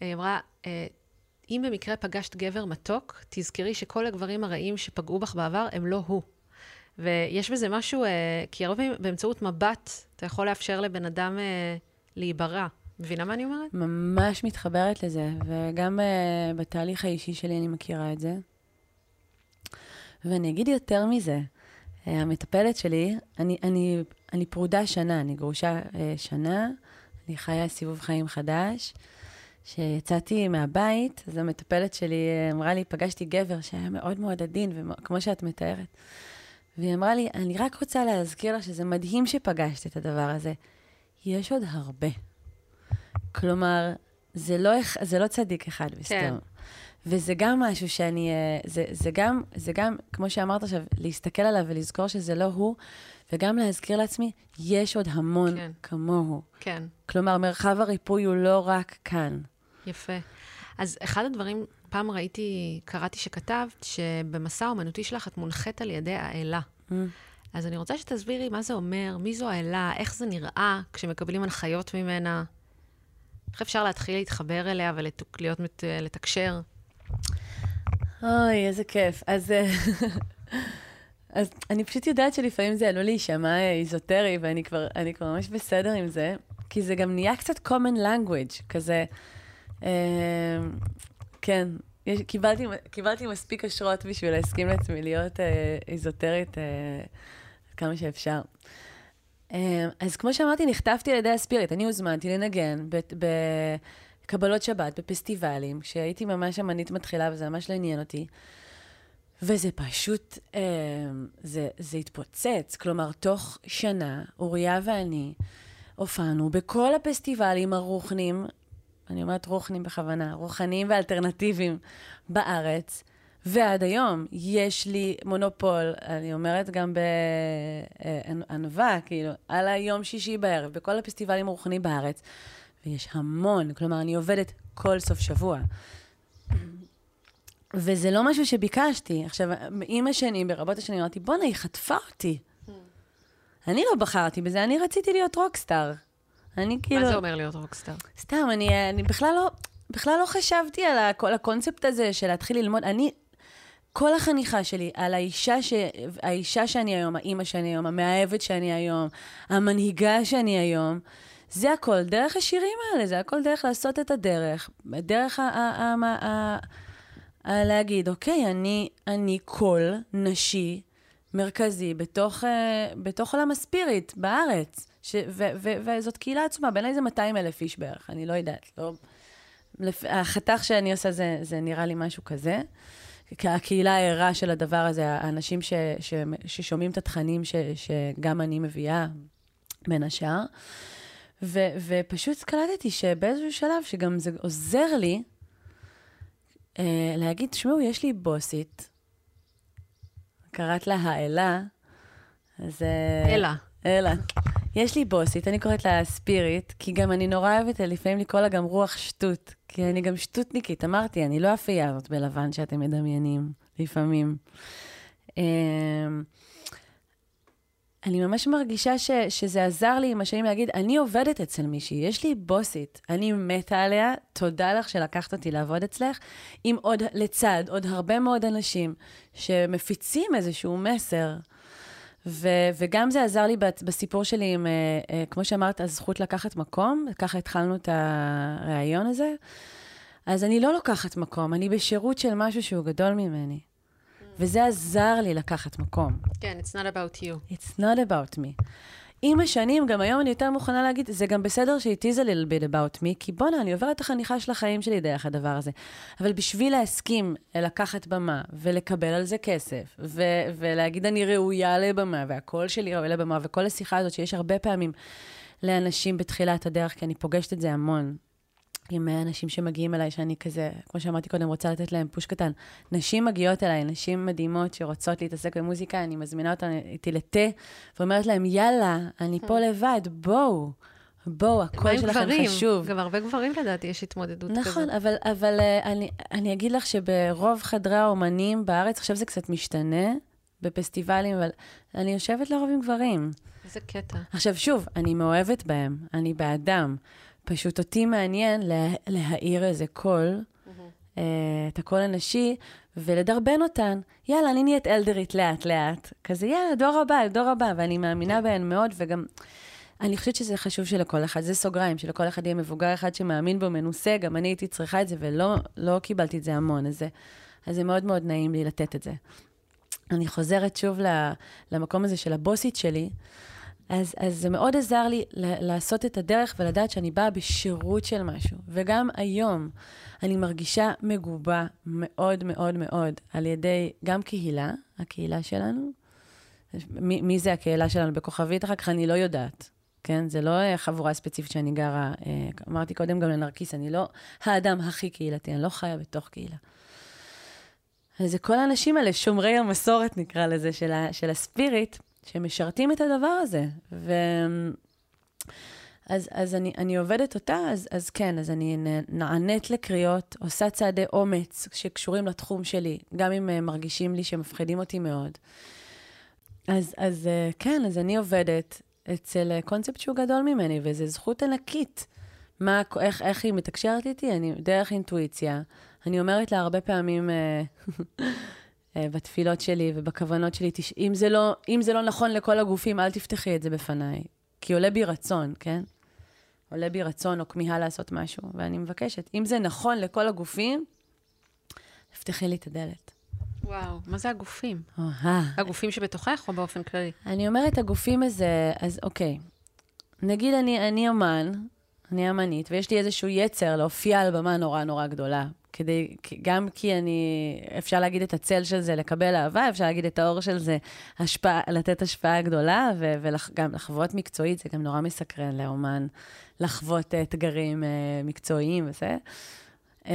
היא אמרה, אה, אם במקרה פגשת גבר מתוק, תזכרי שכל הגברים הרעים שפגעו בך בעבר הם לא הוא. ויש בזה משהו, אה, כי הרבה פעמים באמצעות מבט, אתה יכול לאפשר לבן אדם אה, להיברא. מבינה מה אני אומרת? ממש מתחברת לזה, וגם uh, בתהליך האישי שלי אני מכירה את זה. ואני אגיד יותר מזה, uh, המטפלת שלי, אני, אני, אני פרודה שנה, אני גרושה uh, שנה, אני חיה סיבוב חיים חדש. כשיצאתי מהבית, אז המטפלת שלי אמרה לי, פגשתי גבר שהיה מאוד מאוד עדין, כמו שאת מתארת. והיא אמרה לי, אני רק רוצה להזכיר לך שזה מדהים שפגשת את הדבר הזה. יש עוד הרבה. כלומר, זה לא, זה לא צדיק אחד בסתום. כן. וזה גם משהו שאני, אה, זה, זה, גם, זה גם, כמו שאמרת עכשיו, להסתכל עליו ולזכור שזה לא הוא, וגם להזכיר לעצמי, יש עוד המון כן. כמוהו. כן. כלומר, מרחב הריפוי הוא לא רק כאן. יפה. אז אחד הדברים, פעם ראיתי, קראתי שכתבת, שבמסע האומנותי שלך את מונחית על ידי האלה. Mm. אז אני רוצה שתסבירי מה זה אומר, מי זו האלה, איך זה נראה כשמקבלים הנחיות ממנה. איך אפשר להתחיל להתחבר אליה ולהיות, לתקשר? אוי, איזה כיף. אז, אז אני פשוט יודעת שלפעמים זה עלול להישמע איזוטרי, ואני כבר, כבר ממש בסדר עם זה, כי זה גם נהיה קצת common language, כזה, אה, כן, יש, קיבלתי, קיבלתי מספיק אשרות בשביל להסכים לעצמי להיות אה, איזוטרית אה, כמה שאפשר. אה, אז כמו שאמרתי, נכתבתי על ידי הספיריט. אני הוזמנתי לנגן בקבלות שבת, בפסטיבלים, כשהייתי ממש אמנית מתחילה וזה ממש לא עניין אותי. וזה פשוט, אה, זה, זה התפוצץ. כלומר, תוך שנה, אוריה ואני הופענו בכל הפסטיבלים הרוחנים, אני אומרת רוחנים בכוונה, רוחניים ואלטרנטיביים בארץ. ועד היום יש לי מונופול, אני אומרת גם בענווה, כאילו, על היום שישי בערב, בכל הפסטיבלים הרוחניים בארץ, ויש המון, כלומר, אני עובדת כל סוף שבוע. וזה לא משהו שביקשתי. עכשיו, עם השנים, ברבות השנים, אמרתי, בואנה, היא חטפה אותי. אני לא בחרתי בזה, אני רציתי להיות רוקסטאר. אני כאילו... מה זה אומר להיות רוקסטאר? סתם, אני, אני בכלל לא... בכלל לא חשבתי על כל הקונספט הזה של להתחיל ללמוד. אני, כל החניכה שלי על האישה, ש... האישה שאני היום, האימא שאני היום, המאהבת שאני היום, המנהיגה שאני היום, זה הכל דרך השירים האלה, זה הכל דרך לעשות את הדרך, דרך ה... ה... ה... ה... ה... להגיד, אוקיי, אני, אני קול נשי מרכזי בתוך, uh, בתוך עולם הספיריט בארץ. ש... ו... ו... וזאת קהילה עצומה, בעיניי זה 200 אלף איש בערך, אני לא יודעת. לא... לפ... החתך שאני עושה זה, זה נראה לי משהו כזה. הקהילה הערה של הדבר הזה, האנשים ש, ש, ששומעים את התכנים ש, שגם אני מביאה, בין השאר. ו, ופשוט קלטתי שבאיזשהו שלב, שגם זה עוזר לי, אה, להגיד, תשמעו, יש לי בוסית, קראת לה האלה, אז... אלה. אלה. יש לי בוסית, אני קוראת לה ספיריט, כי גם אני נורא אוהבת לפעמים לקרוא לה גם רוח שטות, כי אני גם שטותניקית, אמרתי, אני לא אפייה הזאת בלבן שאתם מדמיינים, לפעמים. אמ, אני ממש מרגישה ש, שזה עזר לי עם השנים להגיד, אני עובדת אצל מישהי, יש לי בוסית, אני מתה עליה, תודה לך שלקחת אותי לעבוד אצלך, עם עוד, לצד עוד הרבה מאוד אנשים שמפיצים איזשהו מסר. ו- וגם זה עזר לי בסיפור שלי עם, uh, uh, כמו שאמרת, הזכות לקחת מקום, ככה התחלנו את הריאיון הזה. אז אני לא לוקחת מקום, אני בשירות של משהו שהוא גדול ממני. וזה עזר לי לקחת מקום. כן, it's not about you. It's not about me. עם השנים, גם היום אני יותר מוכנה להגיד, זה גם בסדר ש-it is about me, כי בואנה, אני עוברת את החניכה של החיים שלי דרך הדבר הזה. אבל בשביל להסכים לקחת במה ולקבל על זה כסף, ו- ולהגיד אני ראויה לבמה, והקול שלי ראוי לבמה, וכל השיחה הזאת שיש הרבה פעמים לאנשים בתחילת הדרך, כי אני פוגשת את זה המון. עם אנשים שמגיעים אליי, שאני כזה, כמו שאמרתי קודם, רוצה לתת להם פוש קטן. נשים מגיעות אליי, נשים מדהימות שרוצות להתעסק במוזיקה, אני מזמינה אותן איתי לתה, ואומרת להם, יאללה, אני פה hmm. לבד, בואו. בואו, הקול שלכם גברים? חשוב. גם הרבה גברים לדעתי יש התמודדות נכון, כזאת. נכון, אבל, אבל uh, אני, אני אגיד לך שברוב חדרי האומנים בארץ, עכשיו זה קצת משתנה, בפסטיבלים, אבל אני יושבת לרוב עם גברים. איזה קטע. עכשיו, שוב, אני מאוהבת בהם, אני באדם. פשוט אותי מעניין לה, להאיר איזה קול, mm-hmm. את הקול הנשי, ולדרבן אותן. יאללה, אני נהיית אלדרית לאט-לאט. כזה, יאללה, דור הבא, דור הבא, ואני מאמינה בהן מאוד, וגם... אני חושבת שזה חשוב שלכל אחד, זה סוגריים, שלכל אחד יהיה מבוגר אחד שמאמין בו, מנוסה, גם אני הייתי צריכה את זה, ולא לא קיבלתי את זה המון, אז זה, אז זה מאוד מאוד נעים לי לתת את זה. אני חוזרת שוב למקום הזה של הבוסית שלי, אז, אז זה מאוד עזר לי לעשות את הדרך ולדעת שאני באה בשירות של משהו. וגם היום אני מרגישה מגובה מאוד מאוד מאוד על ידי גם קהילה, הקהילה שלנו. מי, מי זה הקהילה שלנו בכוכבית? אחר כך אני לא יודעת. כן? זה לא חבורה ספציפית שאני גרה, אה, אמרתי קודם גם לנרקיס, אני לא האדם הכי קהילתי, אני לא חיה בתוך קהילה. אז זה כל האנשים האלה, שומרי המסורת נקרא לזה, של, ה, של הספיריט, שמשרתים את הדבר הזה. ו... אז, אז אני, אני עובדת אותה, אז, אז כן, אז אני נענית לקריאות, עושה צעדי אומץ שקשורים לתחום שלי, גם אם uh, מרגישים לי שמפחידים אותי מאוד. אז, אז uh, כן, אז אני עובדת אצל קונספט שהוא גדול ממני, וזו זכות ענקית. מה, איך, איך היא מתקשרת איתי? אני דרך אינטואיציה. אני אומרת לה הרבה פעמים, אה, בתפילות שלי ובכוונות שלי, תש... אם, זה לא, אם זה לא נכון לכל הגופים, אל תפתחי את זה בפניי. כי עולה בי רצון, כן? עולה בי רצון או כמיהה לעשות משהו, ואני מבקשת, אם זה נכון לכל הגופים, תפתחי לי את הדלת. וואו, מה זה הגופים? אה. הגופים שבתוכך או באופן כללי? אני אומרת, הגופים הזה, אז אוקיי. נגיד אני, אני אומן, אני אמנית, ויש לי איזשהו יצר להופיע על במה נורא נורא גדולה, כדי, גם כי אני, אפשר להגיד את הצל של זה לקבל אהבה, אפשר להגיד את האור של זה השפעה, לתת השפעה גדולה, וגם לחוות מקצועית, זה גם נורא מסקרן לאומן, לחוות אתגרים uh, מקצועיים וזה. Um,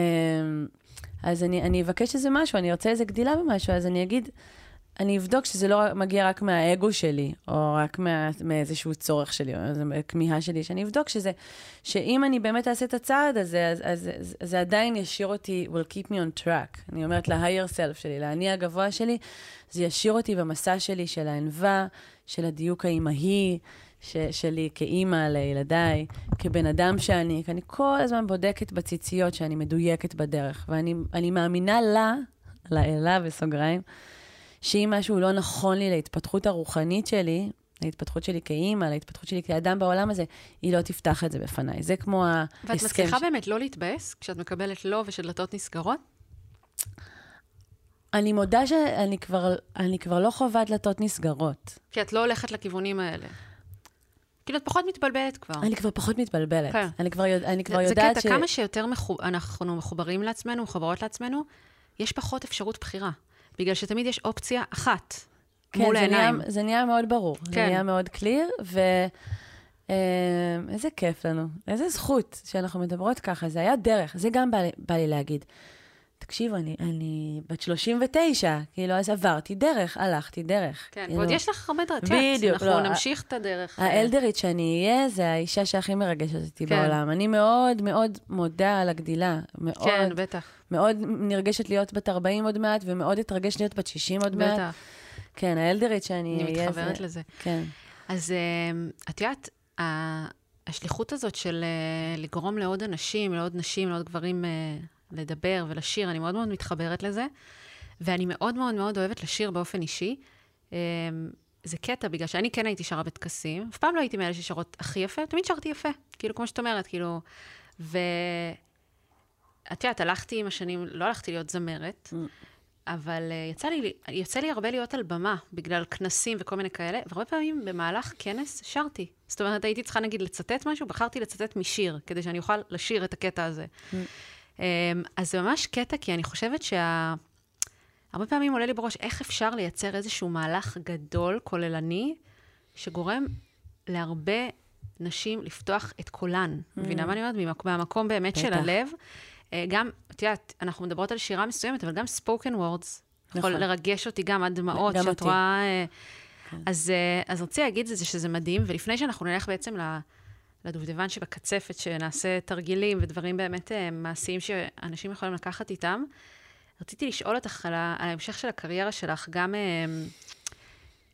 אז אני, אני אבקש איזה משהו, אני ארצה איזה גדילה במשהו, אז אני אגיד, אני אבדוק שזה לא מגיע רק מהאגו שלי, או רק מה, מאיזשהו צורך שלי, או איזו כמיהה שלי, שאני אבדוק שזה, שאם אני באמת אעשה את הצעד הזה, אז, אז, אז אז זה עדיין ישאיר אותי, will keep me on track. אני אומרת ל-higher self שלי, לאני הגבוה שלי, זה ישאיר אותי במסע שלי של הענווה, של הדיוק האימהי, שלי כאימא לילדיי, כבן אדם שאני, כי אני כל הזמן בודקת בציציות שאני מדויקת בדרך, ואני מאמינה לה, לאלה בסוגריים, שאם משהו לא נכון לי להתפתחות הרוחנית שלי, להתפתחות שלי כאימא, להתפתחות שלי כאדם בעולם הזה, היא לא תפתח את זה בפניי. זה כמו ההסכם... ואת מצליחה ש... באמת לא להתבאס כשאת מקבלת לא ושדלתות נסגרות? אני מודה שאני כבר, כבר לא חווה דלתות נסגרות. כי את לא הולכת לכיוונים האלה. כאילו, את פחות מתבלבלת כבר. אני כבר פחות מתבלבלת. כן. אני כבר, יודע, אני כבר זה, יודעת זה קטע, כמה שיותר מחוב... אנחנו מחוברים לעצמנו, מחוברות לעצמנו, יש פחות אפשרות בחירה. בגלל שתמיד יש אופציה אחת כן, מול העיניים. כן, זה נהיה מאוד ברור. כן. זה נהיה מאוד קליר, ואיזה אה, כיף לנו. איזה זכות שאנחנו מדברות ככה. זה היה דרך, זה גם בא, בא לי להגיד. תקשיבו, אני, אני בת 39, כאילו, אז עברתי דרך, הלכתי דרך. כן, כאילו... ועוד יש לך הרבה דרך, בדיוק, אנחנו לא, נמשיך. את הדרך. האלדרית שאני אהיה, זה האישה שהכי מרגשת אותי כן. בעולם. אני מאוד מאוד מודה על הגדילה. מאוד, כן, בטח. מאוד נרגשת להיות בת 40 עוד מעט, ומאוד אתרגש להיות בת 60 עוד בטח. מעט. בטח. כן, האלדרית שאני אהיה... אני מתחברת זה... לזה. כן. אז אמ, את יודעת, השליחות הזאת של אה, לגרום לעוד אנשים, לעוד נשים, לעוד גברים... לדבר ולשיר, אני מאוד מאוד מתחברת לזה, ואני מאוד מאוד מאוד אוהבת לשיר באופן אישי. אמ, זה קטע, בגלל שאני כן הייתי שרה בטקסים, אף פעם לא הייתי מאלה ששרות הכי יפה, תמיד שרתי יפה, כאילו, כמו שאת אומרת, כאילו, ו... את יודעת, הלכתי עם השנים, לא הלכתי להיות זמרת, mm. אבל uh, יצא לי, יוצא לי הרבה להיות על במה, בגלל כנסים וכל מיני כאלה, והרבה פעמים במהלך כנס שרתי. זאת אומרת, הייתי צריכה נגיד לצטט משהו, בחרתי לצטט משיר, כדי שאני אוכל לשיר את הקטע הזה. Mm. Um, אז זה ממש קטע, כי אני חושבת שה... הרבה פעמים עולה לי בראש איך אפשר לייצר איזשהו מהלך גדול, כוללני, שגורם להרבה נשים לפתוח את קולן. Mm. מבינה מה אני אומרת? מהמקום באמת של הלב. אה, גם, את יודעת, אנחנו מדברות על שירה מסוימת, אבל גם spoken words נכון. יכול לרגש אותי גם עד דמעות, שאת רואה... אה, כן. אז, אה, אז רציתי להגיד את זה שזה מדהים, ולפני שאנחנו נלך בעצם לדובדבן שבקצפת, שנעשה תרגילים ודברים באמת מעשיים שאנשים יכולים לקחת איתם, רציתי לשאול אותך על, ההמשך של הקריירה שלך, גם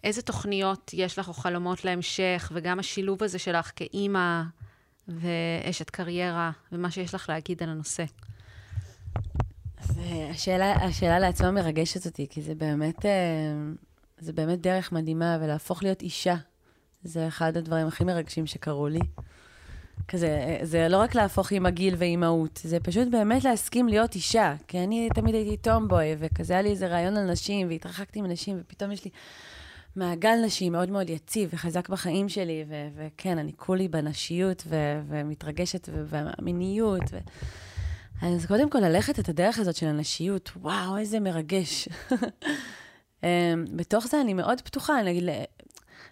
איזה תוכניות יש לך או חלומות להמשך, וגם השילוב הזה שלך כאימא ואשת קריירה, ומה שיש לך להגיד על הנושא. השאלה, השאלה לעצמה מרגשת אותי, כי זה באמת, אה, זה באמת דרך מדהימה, ולהפוך להיות אישה, זה אחד הדברים הכי מרגשים שקרו לי. כזה, זה לא רק להפוך עם הגיל ואימהות, זה פשוט באמת להסכים להיות אישה. כי אני תמיד הייתי טומבוי, וכזה היה לי איזה רעיון על נשים, והתרחקתי מנשים, ופתאום יש לי מעגל נשים מאוד מאוד יציב וחזק בחיים שלי, ו- וכן, אני כולי בנשיות ו- ומתרגשת ובמיניות. ו- אז קודם כל, ללכת את הדרך הזאת של הנשיות, וואו, איזה מרגש. אמ, בתוך זה אני מאוד פתוחה, אני אגיד,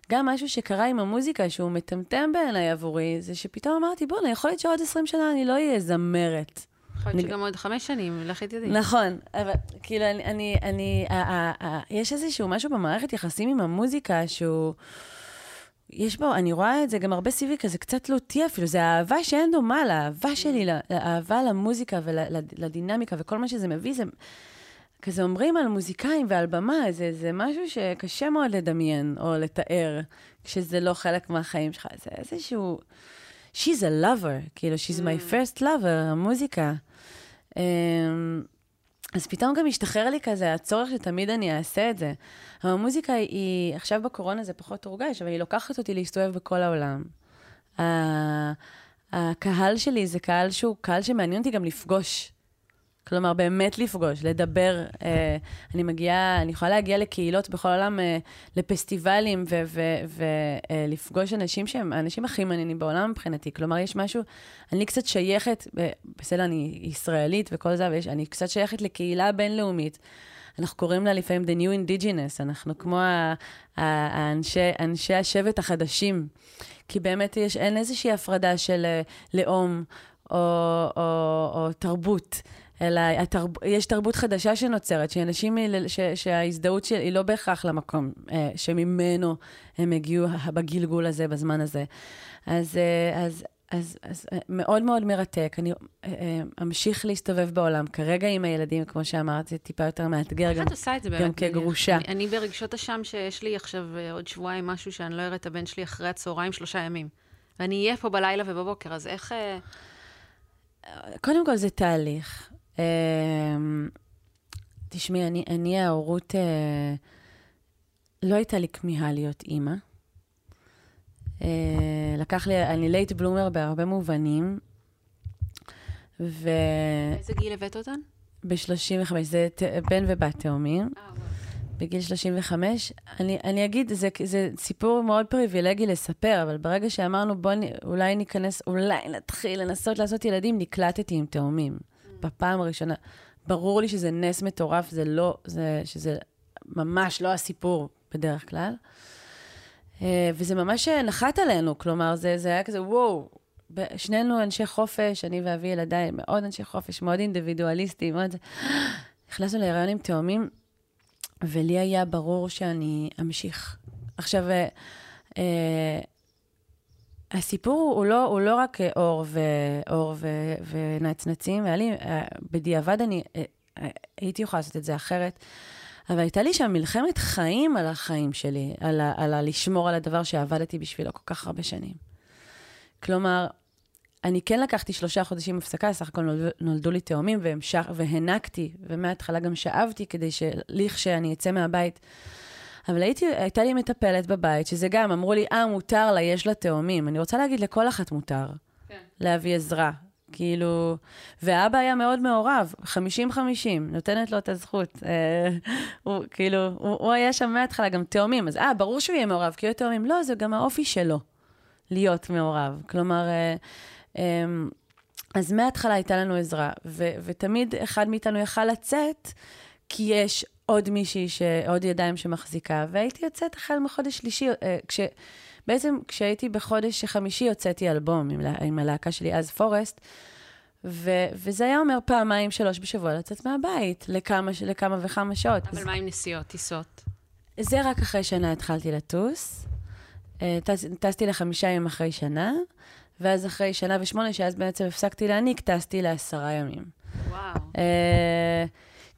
גם משהו שקרה עם המוזיקה, שהוא מטמטם בעיניי עבורי, זה שפתאום אמרתי, בוא'נה, יכול להיות שעוד 20 שנה אני לא אהיה זמרת. יכול להיות שגם עוד חמש שנים, לך תדעי. נכון, אבל כאילו, אני, אני, אני, יש איזשהו משהו במערכת יחסים עם המוזיקה שהוא... יש בו, אני רואה את זה גם הרבה סביבי, כזה קצת תלותי אפילו, זה אהבה שאין דומה לאהבה שלי, לאהבה למוזיקה ולדינמיקה וכל מה שזה מביא, זה... כזה אומרים על מוזיקאים ועל במה, זה, זה משהו שקשה מאוד לדמיין או לתאר, כשזה לא חלק מהחיים שלך. זה איזשהו... She's a lover, כאילו, she's my mm. first lover, המוזיקה. אמ, אז פתאום גם השתחרר לי כזה הצורך שתמיד אני אעשה את זה. המוזיקה היא, עכשיו בקורונה זה פחות הורגש, אבל היא לוקחת אותי להסתובב בכל העולם. הקהל שלי זה קהל שהוא קהל שמעניין אותי גם לפגוש. כלומר, באמת לפגוש, לדבר. אה, אני מגיעה, אני יכולה להגיע לקהילות בכל העולם, אה, לפסטיבלים, ולפגוש אה, אנשים שהם האנשים הכי מעניינים בעולם מבחינתי. כלומר, יש משהו, אני קצת שייכת, בסדר, אני ישראלית וכל זה, אבל אני קצת שייכת לקהילה בינלאומית. אנחנו קוראים לה לפעמים The New Indigenous, אנחנו כמו האנשי, אנשי השבט החדשים. כי באמת יש, אין איזושהי הפרדה של לאום או, או, או תרבות. אלא התרב... יש תרבות חדשה שנוצרת, שאנשים, ש... שההזדהות שלי היא לא בהכרח למקום אה, שממנו הם הגיעו בגלגול הזה, בזמן הזה. אז, אה, אז, אז, אז אה, מאוד מאוד מרתק. אני אמשיך להסתובב בעולם. כרגע עם הילדים, כמו שאמרתי, טיפה יותר מאתגר, גם, גם כגרושה. אני, אני ברגשות אשם שיש לי עכשיו עוד שבועיים משהו שאני לא אראה את הבן שלי אחרי הצהריים שלושה ימים. ואני אהיה פה בלילה ובבוקר, אז איך... קודם כל זה תהליך. אמ, תשמעי, אני, אני ההורות, אה, לא הייתה לי כמיהה להיות אימא. אה, לקח לי, אני late bloomer בהרבה מובנים. ו... איזה גיל הבאת אותן? ב-35, זה בן ובת תאומים. אה, בגיל 35. אני, אני אגיד, זה, זה סיפור מאוד פריבילגי לספר, אבל ברגע שאמרנו, בואו אולי ניכנס, אולי נתחיל לנסות לעשות ילדים, נקלטתי עם תאומים. בפעם הראשונה. ברור לי שזה נס מטורף, זה לא, זה, שזה ממש לא הסיפור בדרך כלל. אה, וזה ממש נחת עלינו, כלומר, זה, זה היה כזה, וואו, שנינו אנשי חופש, אני ואבי ילדיי, מאוד אנשי חופש, מאוד אינדיבידואליסטים, מאוד... נכנסנו להיריון עם תאומים, ולי היה ברור שאני אמשיך. עכשיו, אה, אה, הסיפור הוא לא, הוא לא רק אה, אור, ו, אור ו, ונצנצים, והיה לי, אה, בדיעבד אני אה, הייתי יכולה לעשות את זה אחרת, אבל הייתה לי שם מלחמת חיים על החיים שלי, על, ה, על ה, לשמור על הדבר שעבדתי בשבילו כל כך הרבה שנים. כלומר, אני כן לקחתי שלושה חודשים הפסקה, סך הכל נולדו, נולדו לי תאומים, והענקתי, ומההתחלה גם שאבתי, כדי שלכשאני אצא מהבית, אבל הייתי, הייתה לי מטפלת בבית, שזה גם, אמרו לי, אה, מותר לה, יש לה תאומים. אני רוצה להגיד, לכל אחת מותר כן. להביא עזרה. כאילו, ואבא היה מאוד מעורב, 50-50, נותנת לו את הזכות. אה, הוא כאילו, הוא, הוא היה שם מההתחלה גם תאומים, אז אה, ברור שהוא יהיה מעורב, כי הוא יהיה תאומים. לא, זה גם האופי שלו, להיות מעורב. כלומר, אה, אה, אז מההתחלה הייתה לנו עזרה, ו- ותמיד אחד מאיתנו יכל לצאת, כי יש עוד מישהי, ש- עוד ידיים שמחזיקה, והייתי יוצאת החל מחודש שלישי, אה, כש... בעצם כשהייתי בחודש חמישי הוצאתי אלבום עם, עם הלהקה שלי, אז פורסט, ו- וזה היה אומר פעמיים, שלוש בשבוע לצאת מהבית, לכמה, לכמה וכמה שעות. אבל אז, מה עם נסיעות, טיסות? זה רק אחרי שנה התחלתי לטוס. אה, טס, טסתי לחמישה ימים אחרי שנה, ואז אחרי שנה ושמונה, שאז בעצם הפסקתי להעניק, טסתי לעשרה ימים. וואו. אה,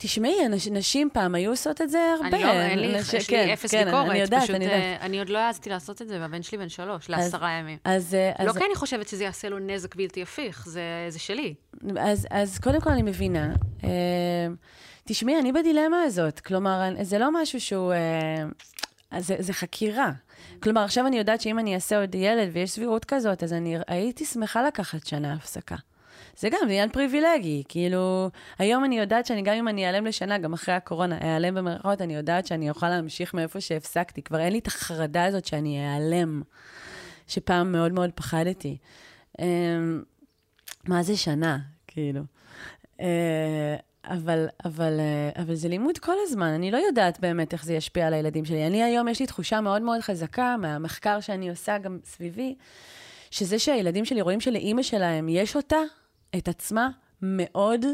תשמעי, נשים פעם היו עושות את זה הרבה. אני לא, אין לי, יש כן, לי אפס כן, ביקורת. אני יודעת, פשוט, אני יודעת. אה, אני עוד לא העזתי לעשות את זה, והבן שלי בן שלוש, לעשרה ימים. אז, אה, לא אז, כי אני חושבת שזה יעשה לו נזק בלתי הפיך, זה זה שלי. אז, אז קודם כל אני מבינה. אה, תשמעי, אני בדילמה הזאת. כלומר, זה לא משהו שהוא... זה, זה חקירה. כלומר, עכשיו אני יודעת שאם אני אעשה עוד ילד ויש סבירות כזאת, אז אני הייתי שמחה לקחת שנה הפסקה. זה גם עניין פריבילגי, כאילו, היום אני יודעת שאני, גם אם אני אעלם לשנה, גם אחרי הקורונה, אעלם במרכאות, אני יודעת שאני אוכל להמשיך מאיפה שהפסקתי. כבר אין לי את החרדה הזאת שאני אעלם, שפעם מאוד מאוד פחדתי. אמ, מה זה שנה, כאילו? אה, אבל, אבל, אה, אבל זה לימוד כל הזמן, אני לא יודעת באמת איך זה ישפיע על הילדים שלי. אני היום, יש לי תחושה מאוד מאוד חזקה מהמחקר שאני עושה גם סביבי, שזה שהילדים שלי רואים שלאימא שלהם יש אותה, את עצמה, מאוד,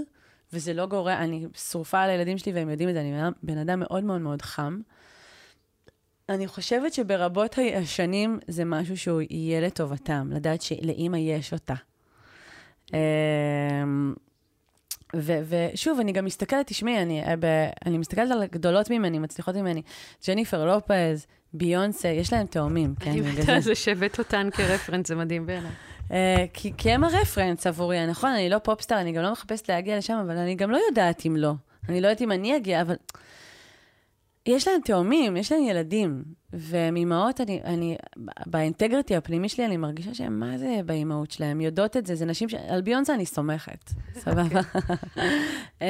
וזה לא גורע, אני שרופה על הילדים שלי והם יודעים את זה, אני בן אדם- מאוד מאוד מאוד חם. אני חושבת שברבות השנים זה משהו שהוא יהיה לטובתם, לדעת שלאימא יש אותה. אמ, ו- ושוב, אני גם מסתכלת, תשמעי, אני, אה, ב- אני מסתכלת על גדולות ממני, מצליחות ממני, ג'ניפר לופז, ביונסה, יש להם תאומים, כן? אני מתה. על זה שהבאת אותן כרפרנס, זה מדהים בעיניי. אה, כי, כי הם הרפרנס עבורי, נכון, אני לא פופסטאר, אני גם לא מחפשת להגיע לשם, אבל אני גם לא יודעת אם לא. אני לא יודעת אם אני אגיע, אבל... יש להם תאומים, יש להם ילדים, ומאימהות, אני, אני, באינטגריטי הפנימי שלי, אני מרגישה שהם, מה זה באימהות שלהם? יודעות את זה, זה נשים ש... על ביונסה אני סומכת, סבבה?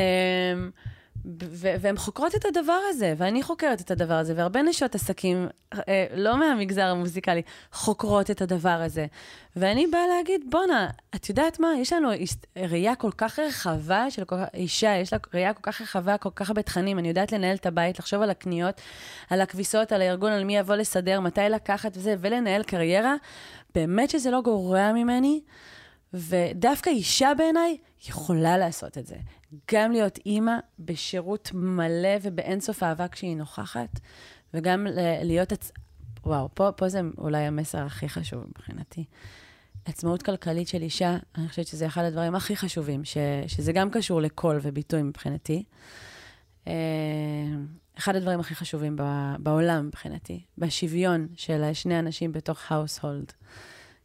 והן חוקרות את הדבר הזה, ואני חוקרת את הדבר הזה, והרבה נשות עסקים, אה, לא מהמגזר המוזיקלי, חוקרות את הדבר הזה. ואני באה להגיד, בואנה, את יודעת מה? יש לנו ראייה כל כך רחבה של כל, אישה, יש לה ראייה כל כך רחבה, כל כך הרבה תכנים. אני יודעת לנהל את הבית, לחשוב על הקניות, על הכביסות, על הארגון, על מי יבוא לסדר, מתי לקחת וזה, ולנהל קריירה. באמת שזה לא גורע ממני. ודווקא אישה בעיניי יכולה לעשות את זה. גם להיות אימא בשירות מלא ובאינסוף אהבה כשהיא נוכחת, וגם להיות... עצ... וואו, פה, פה זה אולי המסר הכי חשוב מבחינתי. עצמאות כלכלית של אישה, אני חושבת שזה אחד הדברים הכי חשובים, ש, שזה גם קשור לקול וביטוי מבחינתי. אה, אחד הדברים הכי חשובים בעולם מבחינתי, בשוויון של שני אנשים בתוך household,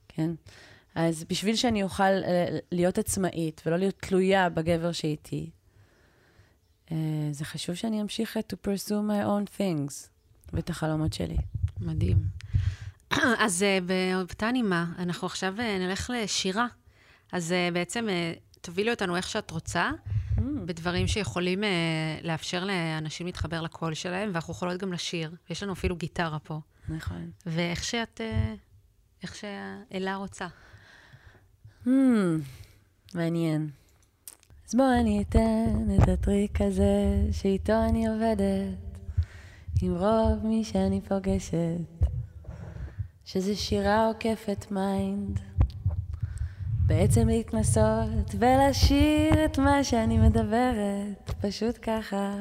כן? אז בשביל שאני אוכל אה, להיות עצמאית ולא להיות תלויה בגבר שאיתי, אה, זה חשוב שאני אמשיך to pursue my own things ואת החלומות שלי. מדהים. אז אה, באותה נימה, אנחנו עכשיו אה, נלך לשירה. אז אה, בעצם אה, תובילי אותנו איך שאת רוצה, בדברים שיכולים אה, לאפשר לאנשים להתחבר לקול שלהם, ואנחנו יכולות גם לשיר. יש לנו אפילו גיטרה פה. נכון. ואיך שאת, אה, איך שאלה רוצה. Hmm, מעניין. אז בוא אני אתן את הטריק הזה שאיתו אני עובדת עם רוב מי שאני פוגשת, שזה שירה עוקפת mind. בעצם להתנסות ולשיר את מה שאני מדברת, פשוט ככה.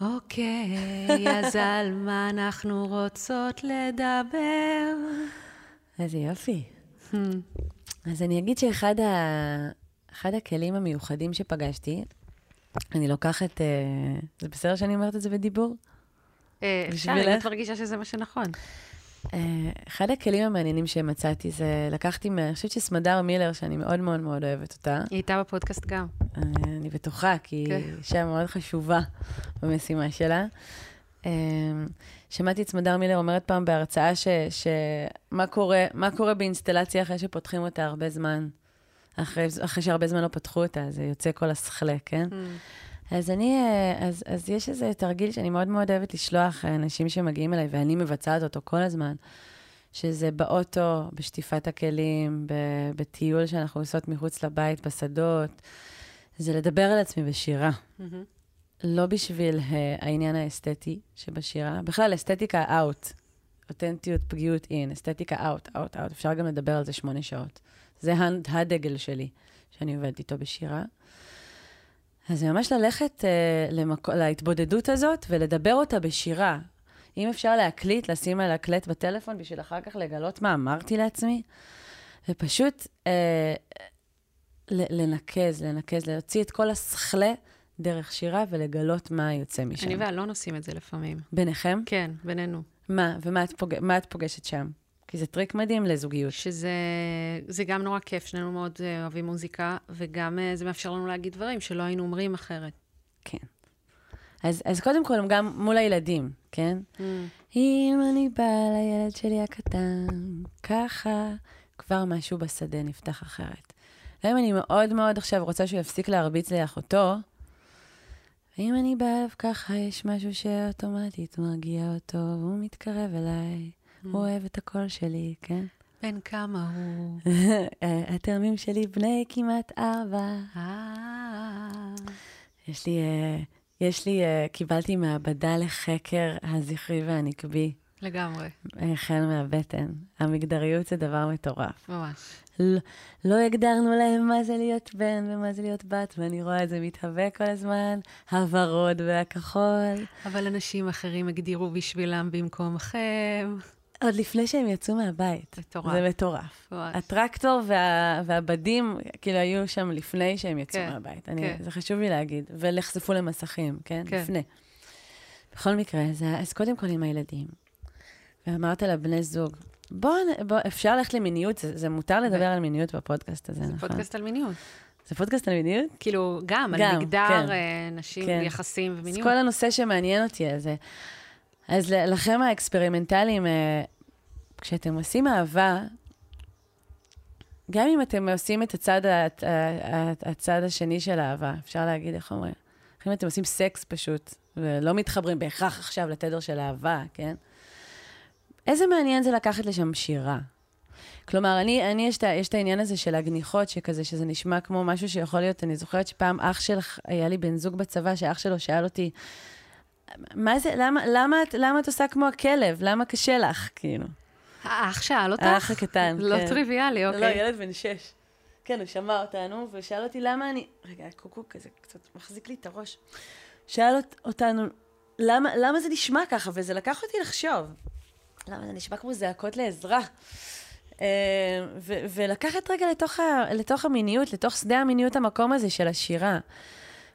אוקיי, אז על מה אנחנו רוצות לדבר? איזה יופי. אז אני אגיד שאחד ה... אחד הכלים המיוחדים שפגשתי, אני לוקחת... אה, זה בסדר שאני אומרת את זה בדיבור? אה, אפשר? אם את מרגישה שזה מה שנכון. אה, אחד הכלים המעניינים שמצאתי זה לקחתי, מה- אני חושבת שסמדר מילר, שאני מאוד מאוד מאוד אוהבת אותה, היא הייתה בפודקאסט גם. אה, אני בטוחה, כי כן. היא אישה מאוד חשובה במשימה שלה. אה, שמעתי את סמדר מילר אומרת פעם בהרצאה ש... ש... מה קורה, מה קורה באינסטלציה אחרי שפותחים אותה הרבה זמן? אחרי, אחרי שהרבה זמן לא פתחו אותה, זה יוצא כל הסכלה, כן? Mm. אז אני, אה, אז, אז יש איזה תרגיל שאני מאוד מאוד אוהבת לשלוח אה, אנשים שמגיעים אליי, ואני מבצעת אותו כל הזמן, שזה באוטו, בשטיפת הכלים, בטיול שאנחנו עושות מחוץ לבית, בשדות, זה לדבר על עצמי בשירה. מהמם. לא בשביל uh, העניין האסתטי שבשירה, בכלל אסתטיקה אאוט, אותנטיות, פגיעות אין, אסתטיקה אאוט, אאוט, אאוט, אפשר גם לדבר על זה שמונה שעות. זה הדגל שלי, שאני עובדת איתו בשירה. אז זה ממש ללכת uh, למק... להתבודדות הזאת ולדבר אותה בשירה. אם אפשר להקליט, לשים על הקלט בטלפון בשביל אחר כך לגלות מה אמרתי לעצמי, ופשוט uh, לנקז, לנקז, להוציא את כל הסכלה דרך שירה ולגלות מה יוצא משם. אני ואלון עושים את זה לפעמים. ביניכם? כן, בינינו. מה, ומה את, פוג... מה את פוגשת שם? כי זה טריק מדהים לזוגיות. שזה זה גם נורא כיף, שנינו מאוד אה, אוהבים מוזיקה, וגם אה, זה מאפשר לנו להגיד דברים שלא היינו אומרים אחרת. כן. אז, אז קודם כל, גם מול הילדים, כן? Mm. אם אני באה לילד שלי הקטן, ככה, כבר משהו בשדה נפתח אחרת. גם אם אני מאוד מאוד עכשיו רוצה שהוא יפסיק להרביץ לאחותו, ואם אני באה אליו ככה, יש משהו שאוטומטית מרגיע אותו, והוא מתקרב אליי, Mm. הוא אוהב את הקול שלי, כן? בן כמה הוא? התאומים שלי בני כמעט ארבע. אה, יש לי, אה, יש לי, אה, קיבלתי מעבדה לחקר הזכרי והנקבי, לגמרי, החל מהבטן. המגדריות זה דבר מטורף. ממש. לא, לא הגדרנו להם מה זה להיות בן ומה זה להיות בת, ואני רואה את זה מתהווה כל הזמן, הוורוד והכחול. אבל אנשים אחרים הגדירו בשבילם במקומכם. עוד לפני שהם יצאו מהבית. מטורף. זה מטורף. ממש. הטרקטור וה, והבדים, כאילו, היו שם לפני שהם יצאו כן, מהבית. אני, כן. זה חשוב לי להגיד. ונחשפו למסכים, כן? כן. לפני. בכל מקרה, זה, אז קודם כל עם הילדים. ואמרת לבני זוג, בוא, בוא, אפשר ללכת למיניות, זה, זה מותר לדבר על מיניות בפודקאסט הזה, זה נכון? פודקאסט על מיניות. זה פודקאסט על מיניות? כאילו, גם, גם, על מגדר, כן. אה, נשים, כן. יחסים אז ומיניות. כל הנושא שמעניין אותי על זה. אז לכם האקספרימנטליים, אה, כשאתם עושים אהבה, גם אם אתם עושים את הצד, הצד השני של האהבה, אפשר להגיד, איך אומרים? אם אתם עושים סקס פשוט, ולא מתחברים בהכרח עכשיו לתדר של אהבה, כן? איזה מעניין זה לקחת לשם שירה. כלומר, אני, אני יש, את, יש את העניין הזה של הגניחות, שכזה, שזה נשמע כמו משהו שיכול להיות, אני זוכרת שפעם אח שלך, היה לי בן זוג בצבא, שאח שלו שאל אותי, מה זה, למה, למה, את, למה את עושה כמו הכלב? למה קשה לך, כאילו? האח שאל אותך? האח הקטן, לא כן. טריוויאלי, לא, אוקיי. ילד בן שש. כן, הוא שמע אותנו, ושאל אותי למה אני... רגע, הקוקו כזה קצת מחזיק לי את הראש. שאל אות- אותנו, למה, למה זה נשמע ככה? וזה לקח אותי לחשוב. למה זה נשמע כמו זעקות לעזרה? אה, ו- ולקחת רגע לתוך, ה- לתוך המיניות, לתוך שדה המיניות, המקום הזה של השירה.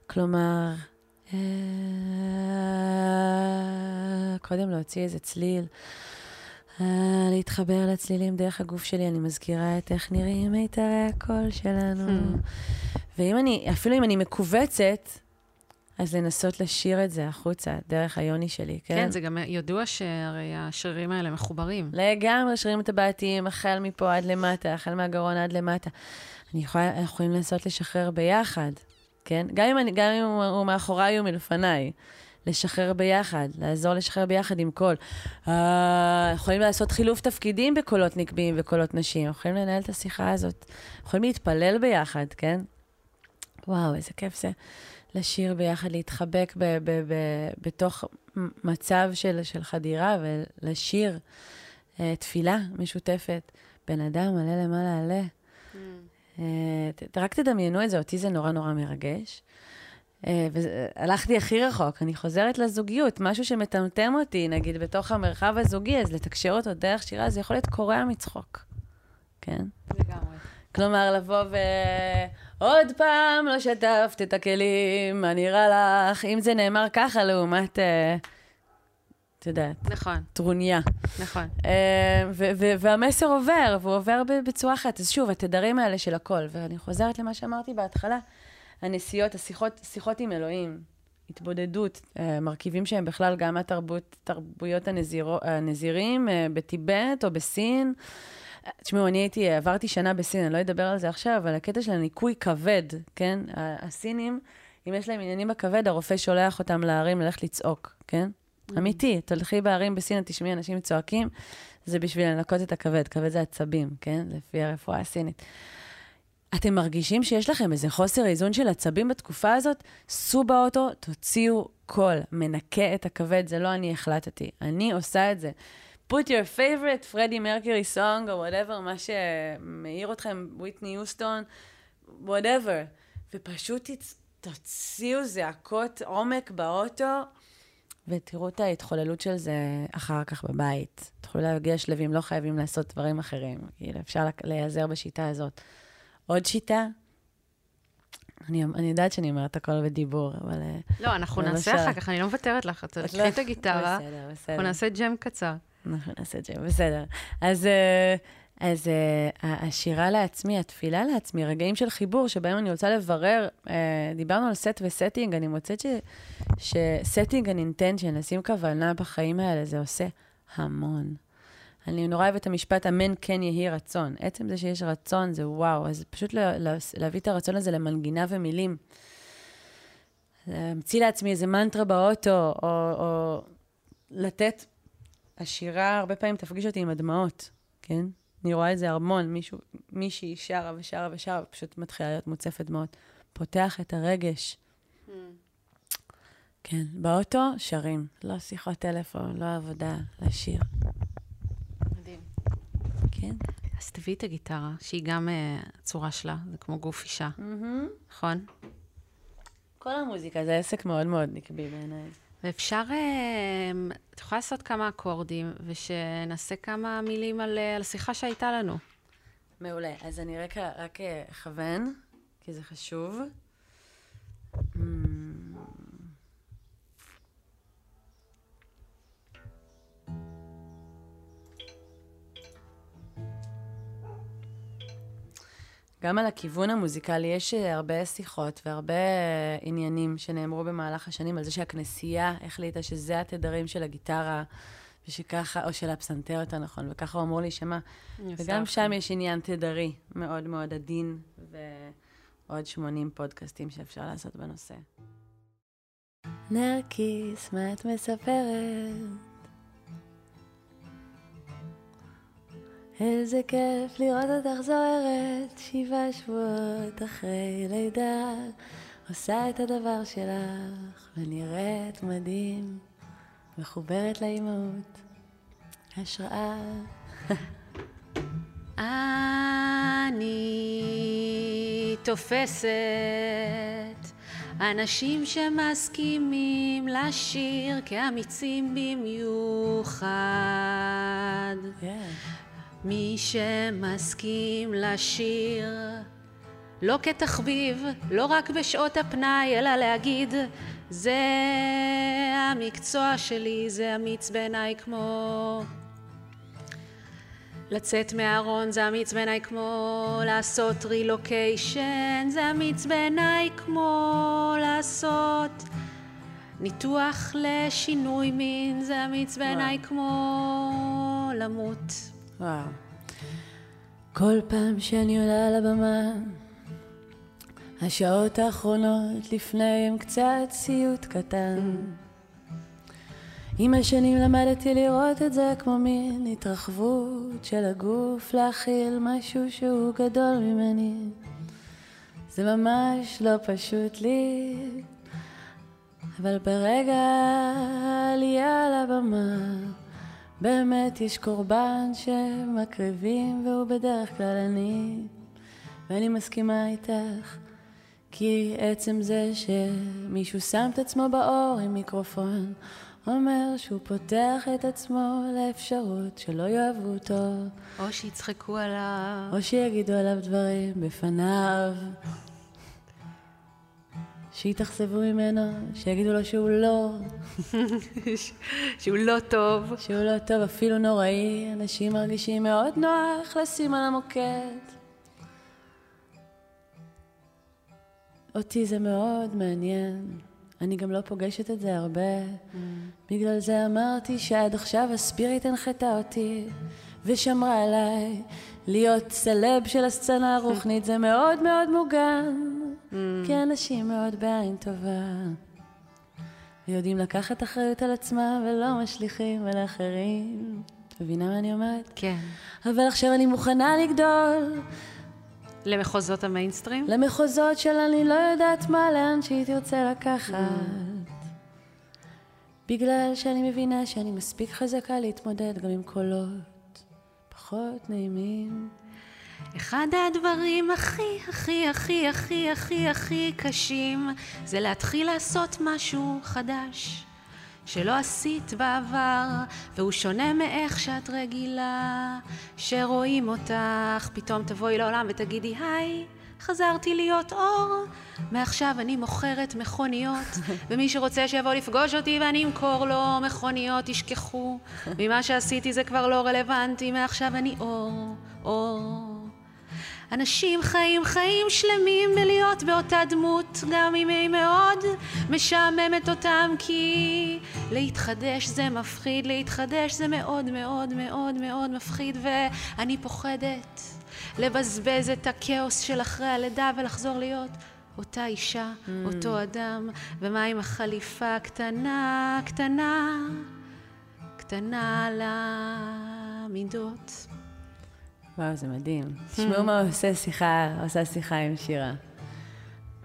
כלומר, אה, קודם להוציא איזה צליל. אה, להתחבר לצלילים דרך הגוף שלי, אני מזכירה את איך נראים מיתרי הקול שלנו. Hmm. ואם אני, אפילו אם אני מכווצת, אז לנסות לשיר את זה החוצה, דרך היוני שלי, כן? כן, זה גם ידוע שהרי השרירים האלה מחוברים. לגמרי, שרירים טבעתיים, החל מפה עד למטה, החל מהגרון עד למטה. אני יכולה, אנחנו יכולים לנסות לשחרר ביחד, כן? גם אם, אני, גם אם הוא, הוא מאחוריי או מלפניי. לשחרר ביחד, לעזור לשחרר ביחד עם קול. אה, יכולים לעשות חילוף תפקידים בקולות נקביים וקולות נשים, יכולים לנהל את השיחה הזאת, יכולים להתפלל ביחד, כן? וואו, איזה כיף זה לשיר ביחד, להתחבק ב- ב- ב- בתוך מצב של, של חדירה ולשיר אה, תפילה משותפת. בן אדם עלה למעלה עלה. אה, ת- רק תדמיינו את זה, אותי זה נורא נורא מרגש. אה, והלכתי הכי רחוק, אני חוזרת לזוגיות, משהו שמטמטם אותי, נגיד, בתוך המרחב הזוגי, אז לתקשר אותו דרך שירה, זה יכול להיות קורע מצחוק, כן? לגמרי. כלומר, לבוא ו... עוד פעם לא שטפת את הכלים, מה נראה לך? אם זה נאמר ככה לעומת, אה, את יודעת, נכון, טרוניה. נכון. אה, והמסר עובר, והוא עובר בצורה אחרת. אז שוב, התדרים האלה של הכל, ואני חוזרת למה שאמרתי בהתחלה, הנסיעות, השיחות, שיחות עם אלוהים, התבודדות, אה, מרכיבים שהם בכלל גם מהתרבות, תרבויות הנזירו, הנזירים בטיבט או בסין, תשמעו, אני הייתי, עברתי שנה בסין, אני לא אדבר על זה עכשיו, אבל הקטע של הניקוי כבד, כן? הסינים, אם יש להם עניינים בכבד, הרופא שולח אותם להרים ללכת לצעוק, כן? Mm. אמיתי, תלכי בערים בסין, תשמעי אנשים צועקים, זה בשביל לנקות את הכבד. כבד זה עצבים, כן? לפי הרפואה הסינית. אתם מרגישים שיש לכם איזה חוסר איזון של עצבים בתקופה הזאת? סעו באוטו, תוציאו קול, מנקה את הכבד, זה לא אני החלטתי, אני עושה את זה. Put your favorite פרדי מרקורי סונג, או whatever, מה שמאיר אתכם, וויטני יוסטון, whatever, ופשוט תוציאו זעקות עומק באוטו, ותראו את ההתחוללות של זה אחר כך בבית. תוכלו להגיע שלבים, לא חייבים לעשות דברים אחרים. כאילו, אפשר להיעזר בשיטה הזאת. עוד שיטה, אני, אני יודעת שאני אומרת הכל בדיבור, אבל... אה, לא, אנחנו נעשה אחר כך, אני לא מוותרת לך. תקחי לא- את הגיטרה, בסדר, בסדר. אנחנו נעשה ג'ם קצר. אנחנו נעשה ג'ם, בסדר. אז, אה, אז uh, השירה לעצמי, התפילה לעצמי, רגעים של חיבור שבהם אני רוצה לברר, uh, דיברנו על set ו setting, אני מוצאת ש setting an intention, לשים כוונה בחיים האלה, זה עושה המון. אני נורא אוהבת את המשפט, אמן כן יהי רצון. עצם זה שיש רצון זה וואו, אז פשוט לה, לה, להביא את הרצון הזה למנגינה ומילים. להמציא לעצמי איזה מנטרה באוטו, או, או לתת... השירה הרבה פעמים תפגיש אותי עם הדמעות, כן? אני רואה את זה המון, מישהו, מישהי שרה ושרה ושרה, ופשוט מתחילה להיות מוצפת דמעות. פותח את הרגש. Mm. כן, באוטו שרים, לא שיחות טלפון, לא עבודה, לשיר. כן. אז תביאי את הגיטרה, שהיא גם uh, הצורה שלה, זה כמו גוף אישה, mm-hmm. נכון? כל המוזיקה זה עסק מאוד מאוד נקבי בעיניי. ואפשר, uh, את יכולה לעשות כמה אקורדים, ושנעשה כמה מילים על, uh, על השיחה שהייתה לנו. מעולה. אז אני רק, רק אכוון, כי זה חשוב. גם על הכיוון המוזיקלי יש אה, הרבה שיחות והרבה אה, עניינים שנאמרו במהלך השנים על זה שהכנסייה החליטה שזה התדרים של הגיטרה, ושככה, או של הפסנתר יותר נכון, וככה הוא אמור להישמע. וגם שם יש עניין תדרי מאוד מאוד עדין, ועוד 80 פודקאסטים שאפשר לעשות בנושא. נרקיס, מה את מספרת? איזה כיף לראות אותך זוהרת, שבעה שבועות אחרי לידה, עושה את הדבר שלך, ונראית מדהים, מחוברת לאימהות, השראה. אני תופסת אנשים שמסכימים לשיר כאמיצים במיוחד. Yeah. מי שמסכים לשיר לא כתחביב, לא רק בשעות הפנאי, אלא להגיד זה המקצוע שלי, זה אמיץ בעיניי כמו לצאת מהארון, זה אמיץ בעיניי כמו לעשות רילוקיישן, זה אמיץ בעיניי כמו לעשות ניתוח לשינוי מין, זה אמיץ בעיניי כמו למות. וואו. כל פעם שאני עולה על הבמה, השעות האחרונות לפני הם קצת סיוט קטן. עם השנים למדתי לראות את זה כמו מין התרחבות של הגוף להכיל משהו שהוא גדול ממני. זה ממש לא פשוט לי, אבל ברגע העלייה על הבמה באמת יש קורבן שמקריבים והוא בדרך כלל אני. ואני מסכימה איתך כי עצם זה שמישהו שם את עצמו באור עם מיקרופון אומר שהוא פותח את עצמו לאפשרות שלא יאהבו אותו. או שיצחקו עליו. או שיגידו עליו דברים בפניו שיתאכזבו ממנו, שיגידו לו שהוא לא. שהוא לא טוב. שהוא לא טוב, אפילו נוראי. אנשים מרגישים מאוד נוח לשים על המוקד. אותי זה מאוד מעניין. אני גם לא פוגשת את זה הרבה. Mm. בגלל זה אמרתי שעד עכשיו הספיריט הנחתה אותי ושמרה עליי להיות סלב של הסצנה הרוחנית זה מאוד מאוד מוגן. כי אנשים מאוד בעין טובה. ויודעים לקחת אחריות על עצמם ולא משליכים על אחרים. מבינה מה אני אומרת? כן. אבל עכשיו אני מוכנה לגדול למחוזות המיינסטרים? למחוזות של אני לא יודעת מה, לאן שהיא תרצה לקחת. בגלל שאני מבינה שאני מספיק חזקה להתמודד גם עם קולות פחות נעימים. אחד הדברים הכי הכי הכי הכי הכי הכי קשים זה להתחיל לעשות משהו חדש שלא עשית בעבר והוא שונה מאיך שאת רגילה שרואים אותך פתאום תבואי לעולם ותגידי היי חזרתי להיות אור. מעכשיו אני מוכרת מכוניות ומי שרוצה שיבוא לפגוש אותי ואני אמכור לו מכוניות תשכחו. ממה שעשיתי זה כבר לא רלוונטי מעכשיו אני אור אור אנשים חיים חיים שלמים בלהיות באותה דמות, גם אם היא מאוד משעממת אותם, כי להתחדש זה מפחיד, להתחדש זה מאוד מאוד מאוד מאוד מפחיד, ואני פוחדת לבזבז את הכאוס של אחרי הלידה ולחזור להיות אותה אישה, mm. אותו אדם, ומה עם החליפה הקטנה, קטנה, קטנה על המידות. וואו, זה מדהים. תשמעו מה עושה שיחה, עושה שיחה עם שירה.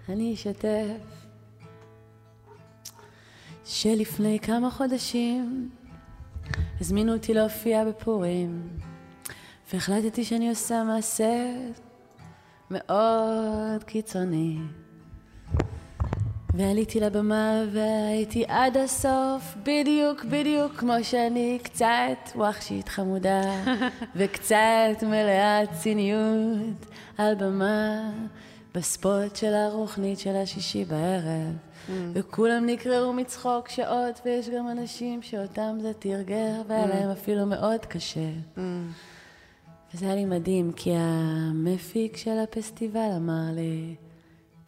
אני אשתף שלפני כמה חודשים הזמינו אותי להופיע בפורים, והחלטתי שאני עושה מעשה מאוד קיצוני. ועליתי לבמה והייתי עד הסוף, בדיוק, בדיוק כמו שאני, קצת ווחשית חמודה, וקצת מלאת ציניות על במה, בספוט של הרוחנית של השישי בערב. Mm. וכולם נקרעו מצחוק שעות, ויש גם אנשים שאותם זה תרגר, והיה להם אפילו מאוד קשה. Mm. וזה היה לי מדהים, כי המפיק של הפסטיבל אמר לי,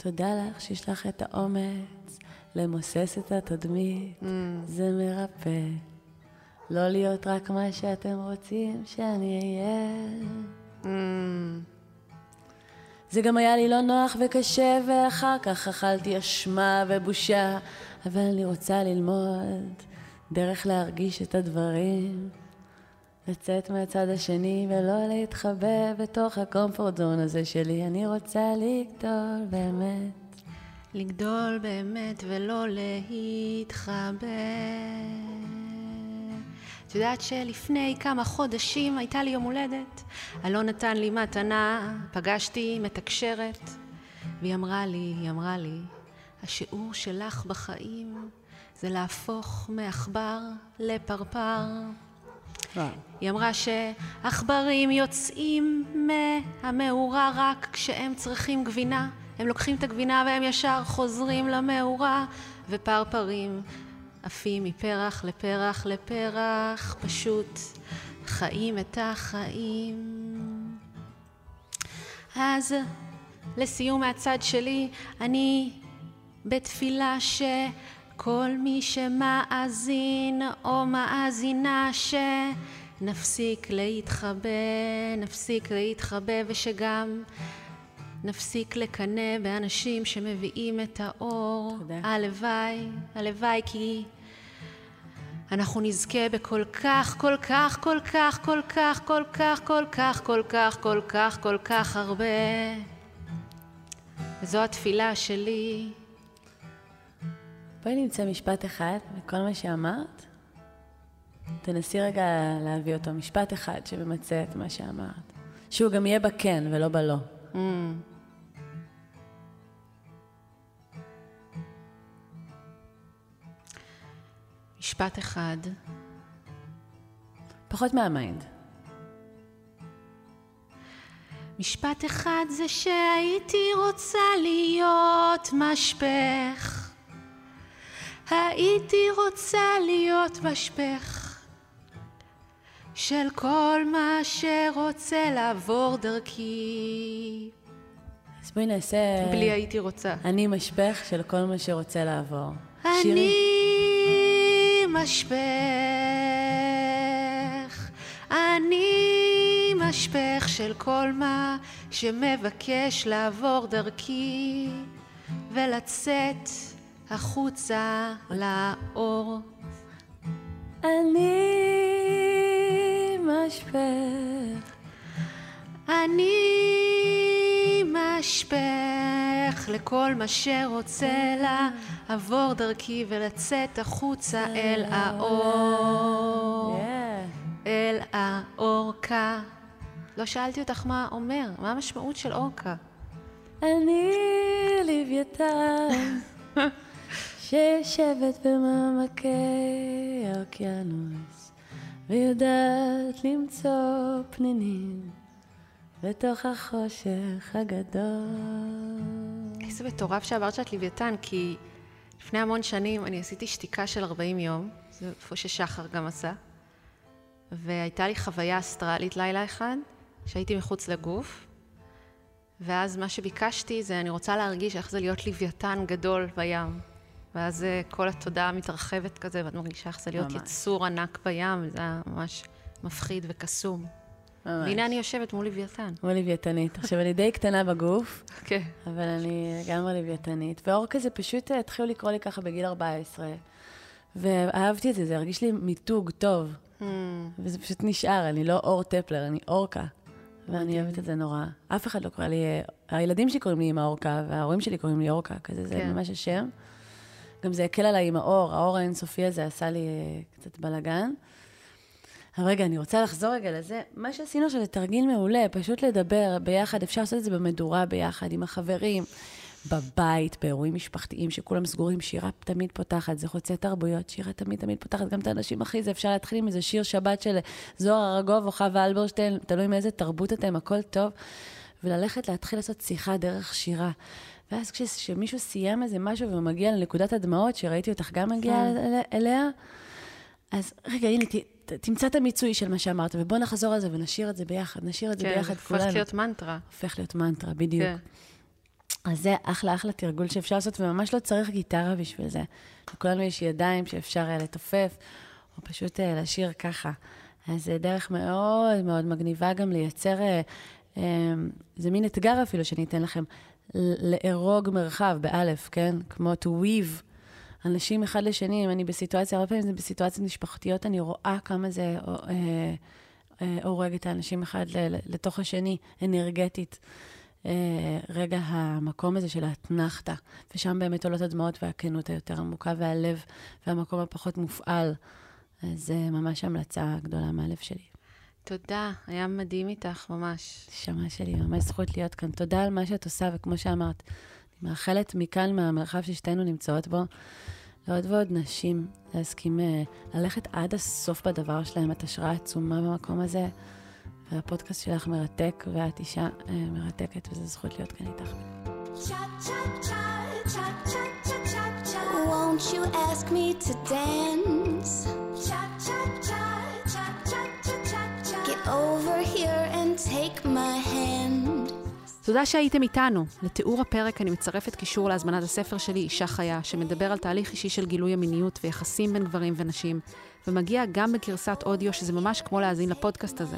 תודה לך שיש לך את האומץ למוסס את התדמית, mm. זה מרפא. לא להיות רק מה שאתם רוצים שאני אהיה. Mm. זה גם היה לי לא נוח וקשה, ואחר כך אכלתי אשמה ובושה, אבל אני רוצה ללמוד דרך להרגיש את הדברים. לצאת מהצד השני ולא להתחבא בתוך הקומפורט זון הזה שלי. אני רוצה לגדול באמת. לגדול באמת ולא להתחבא. את יודעת שלפני כמה חודשים הייתה לי יום הולדת. אלון נתן לי מתנה, פגשתי מתקשרת, והיא אמרה לי, היא אמרה לי, השיעור שלך בחיים זה להפוך מעכבר לפרפר. היא אמרה שעכברים יוצאים מהמאורה רק כשהם צריכים גבינה. הם לוקחים את הגבינה והם ישר חוזרים למאורה, ופרפרים עפים מפרח לפרח לפרח, פשוט חיים את החיים. אז לסיום מהצד שלי, אני בתפילה ש... כל מי שמאזין או מאזינה שנפסיק להתחבא, נפסיק להתחבא ושגם נפסיק לקנא באנשים שמביאים את האור. תודה. הלוואי, הלוואי כי אנחנו נזכה בכל כך, כל כך, כל כך, כל כך, כל כך, כל כך, כל כך, כל כך, כל כך הרבה. וזו התפילה שלי. בואי נמצא משפט אחד מכל מה שאמרת. תנסי רגע להביא אותו, משפט אחד שממצה את מה שאמרת. שהוא גם יהיה בכן ולא בלא. Mm. משפט אחד. פחות מהמיינד. משפט אחד זה שהייתי רוצה להיות משפך. הייתי רוצה להיות משפך של כל מה שרוצה לעבור דרכי. אז בואי נעשה... בלי הייתי רוצה. אני משפך של כל מה שרוצה לעבור. אני שירי. משפך, אני משפך של כל מה שמבקש לעבור דרכי ולצאת החוצה לאור. אני משפך. אני משפך לכל מה שרוצה לעבור דרכי ולצאת החוצה אל האור. אל האורקה. לא שאלתי אותך מה אומר, מה המשמעות של אורקה? אני לוויתן שיושבת במעמקי האוקיינוס ויודעת למצוא פנינים בתוך החושך הגדול. איזה מטורף שאמרת שאת לוויתן, כי לפני המון שנים אני עשיתי שתיקה של 40 יום, זה איפה ששחר גם עשה, והייתה לי חוויה אסטרלית לילה אחד, שהייתי מחוץ לגוף, ואז מה שביקשתי זה, אני רוצה להרגיש איך זה להיות לוויתן גדול בים. ואז אה, כל התודעה מתרחבת כזה, ואת מרגישה איך זה להיות ממש. יצור ענק בים, וזה היה ממש מפחיד וקסום. ממש. והנה אני יושבת מול לוויתן. מול לוויתנית. עכשיו, אני די קטנה בגוף, כן. אבל אני לגמרי לוויתנית. ואור כזה פשוט אה, התחילו לקרוא לי ככה בגיל 14, ואהבתי את זה, זה הרגיש לי מיתוג טוב. Hmm. וזה פשוט נשאר, אני לא אור טפלר, אני אורקה. ואני אוהבת את זה נורא. אף אחד לא קורא לי... אה, הילדים שלי קוראים לי אמא אורקה, וההורים שלי קוראים לי אורקה, כזה, זה כן. ממש השם. גם זה הקל עליי עם האור, האור האינסופי הזה עשה לי אה, קצת בלאגן. אבל רגע, אני רוצה לחזור רגע לזה. מה שעשינו עכשיו זה תרגיל מעולה, פשוט לדבר ביחד, אפשר לעשות את זה במדורה ביחד, עם החברים, בבית, באירועים משפחתיים שכולם סגורים, שירה תמיד פותחת, זה חוצה תרבויות, שירה תמיד תמיד פותחת גם את האנשים הכי, זה אפשר להתחיל עם איזה שיר שבת של זוהר ארגוב או חווה אלברשטיין, תלוי מאיזה תרבות אתם, הכל טוב, וללכת להתחיל לעשות שיחה דרך שירה. ואז כשמישהו סיים איזה משהו ומגיע לנקודת הדמעות, שראיתי אותך גם מגיעה כן. אליה, אז רגע, הנה, ת, תמצא את המיצוי של מה שאמרת, ובוא נחזור על זה ונשאיר את זה ביחד, נשאיר את זה כן, ביחד כולנו. כן, הופך להיות מנטרה. הופך להיות מנטרה, בדיוק. כן. אז זה אחלה אחלה תרגול שאפשר לעשות, וממש לא צריך גיטרה בשביל זה. לכולנו יש ידיים שאפשר uh, לתופף, או פשוט uh, לשיר ככה. אז זה דרך מאוד מאוד מגניבה גם לייצר, זה מין אתגר אפילו שאני אתן לכם, לארוג מרחב, באלף, כן? כמו to weave אנשים אחד לשני, אם אני בסיטואציה, הרבה פעמים זה בסיטואציות משפחתיות, אני רואה כמה זה אה, אה, הורג את האנשים אחד לתוך השני, אנרגטית. אה, רגע המקום הזה של האתנחתא, ושם באמת עולות הדמעות והכנות היותר עמוקה, והלב, והמקום הפחות מופעל. אז ממש המלצה גדולה מהלב שלי. תודה, היה מדהים איתך, ממש. נשמה שלי, ממש זכות להיות כאן. תודה על מה שאת עושה, וכמו שאמרת, אני מאחלת מכאן, מהמרחב ששתינו נמצאות בו, לעוד ועוד נשים להסכים אה, ללכת עד הסוף בדבר שלהם. את השראה עצומה במקום הזה, והפודקאסט שלך מרתק, ואת אישה אה, מרתקת, וזו זכות להיות כאן איתך. Won't you ask me to dance? תודה שהייתם איתנו. לתיאור הפרק אני מצרפת קישור להזמנת הספר שלי, אישה חיה, שמדבר על תהליך אישי של גילוי המיניות ויחסים בין גברים ונשים, ומגיע גם בגרסת אודיו, שזה ממש כמו להאזין לפודקאסט הזה.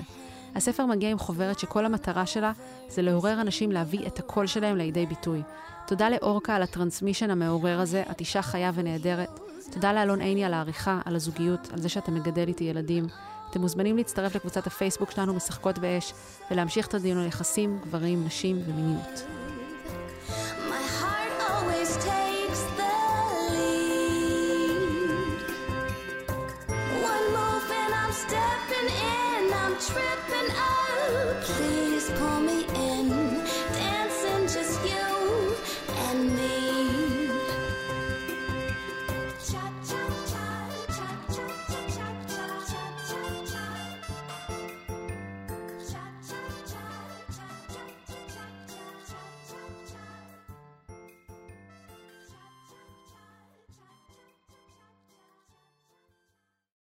הספר מגיע עם חוברת שכל המטרה שלה זה לעורר אנשים להביא את הקול שלהם לידי ביטוי. תודה לאורקה על הטרנסמישן המעורר הזה, את אישה חיה ונהדרת. תודה לאלון עיני על העריכה, על הזוגיות, על זה שאתה מגדל איתי ילדים. אתם מוזמנים להצטרף לקבוצת הפייסבוק שלנו משחקות באש, ולהמשיך את הדיון על יחסים, גברים, נשים ומיניות. tripping out. Please pull me in.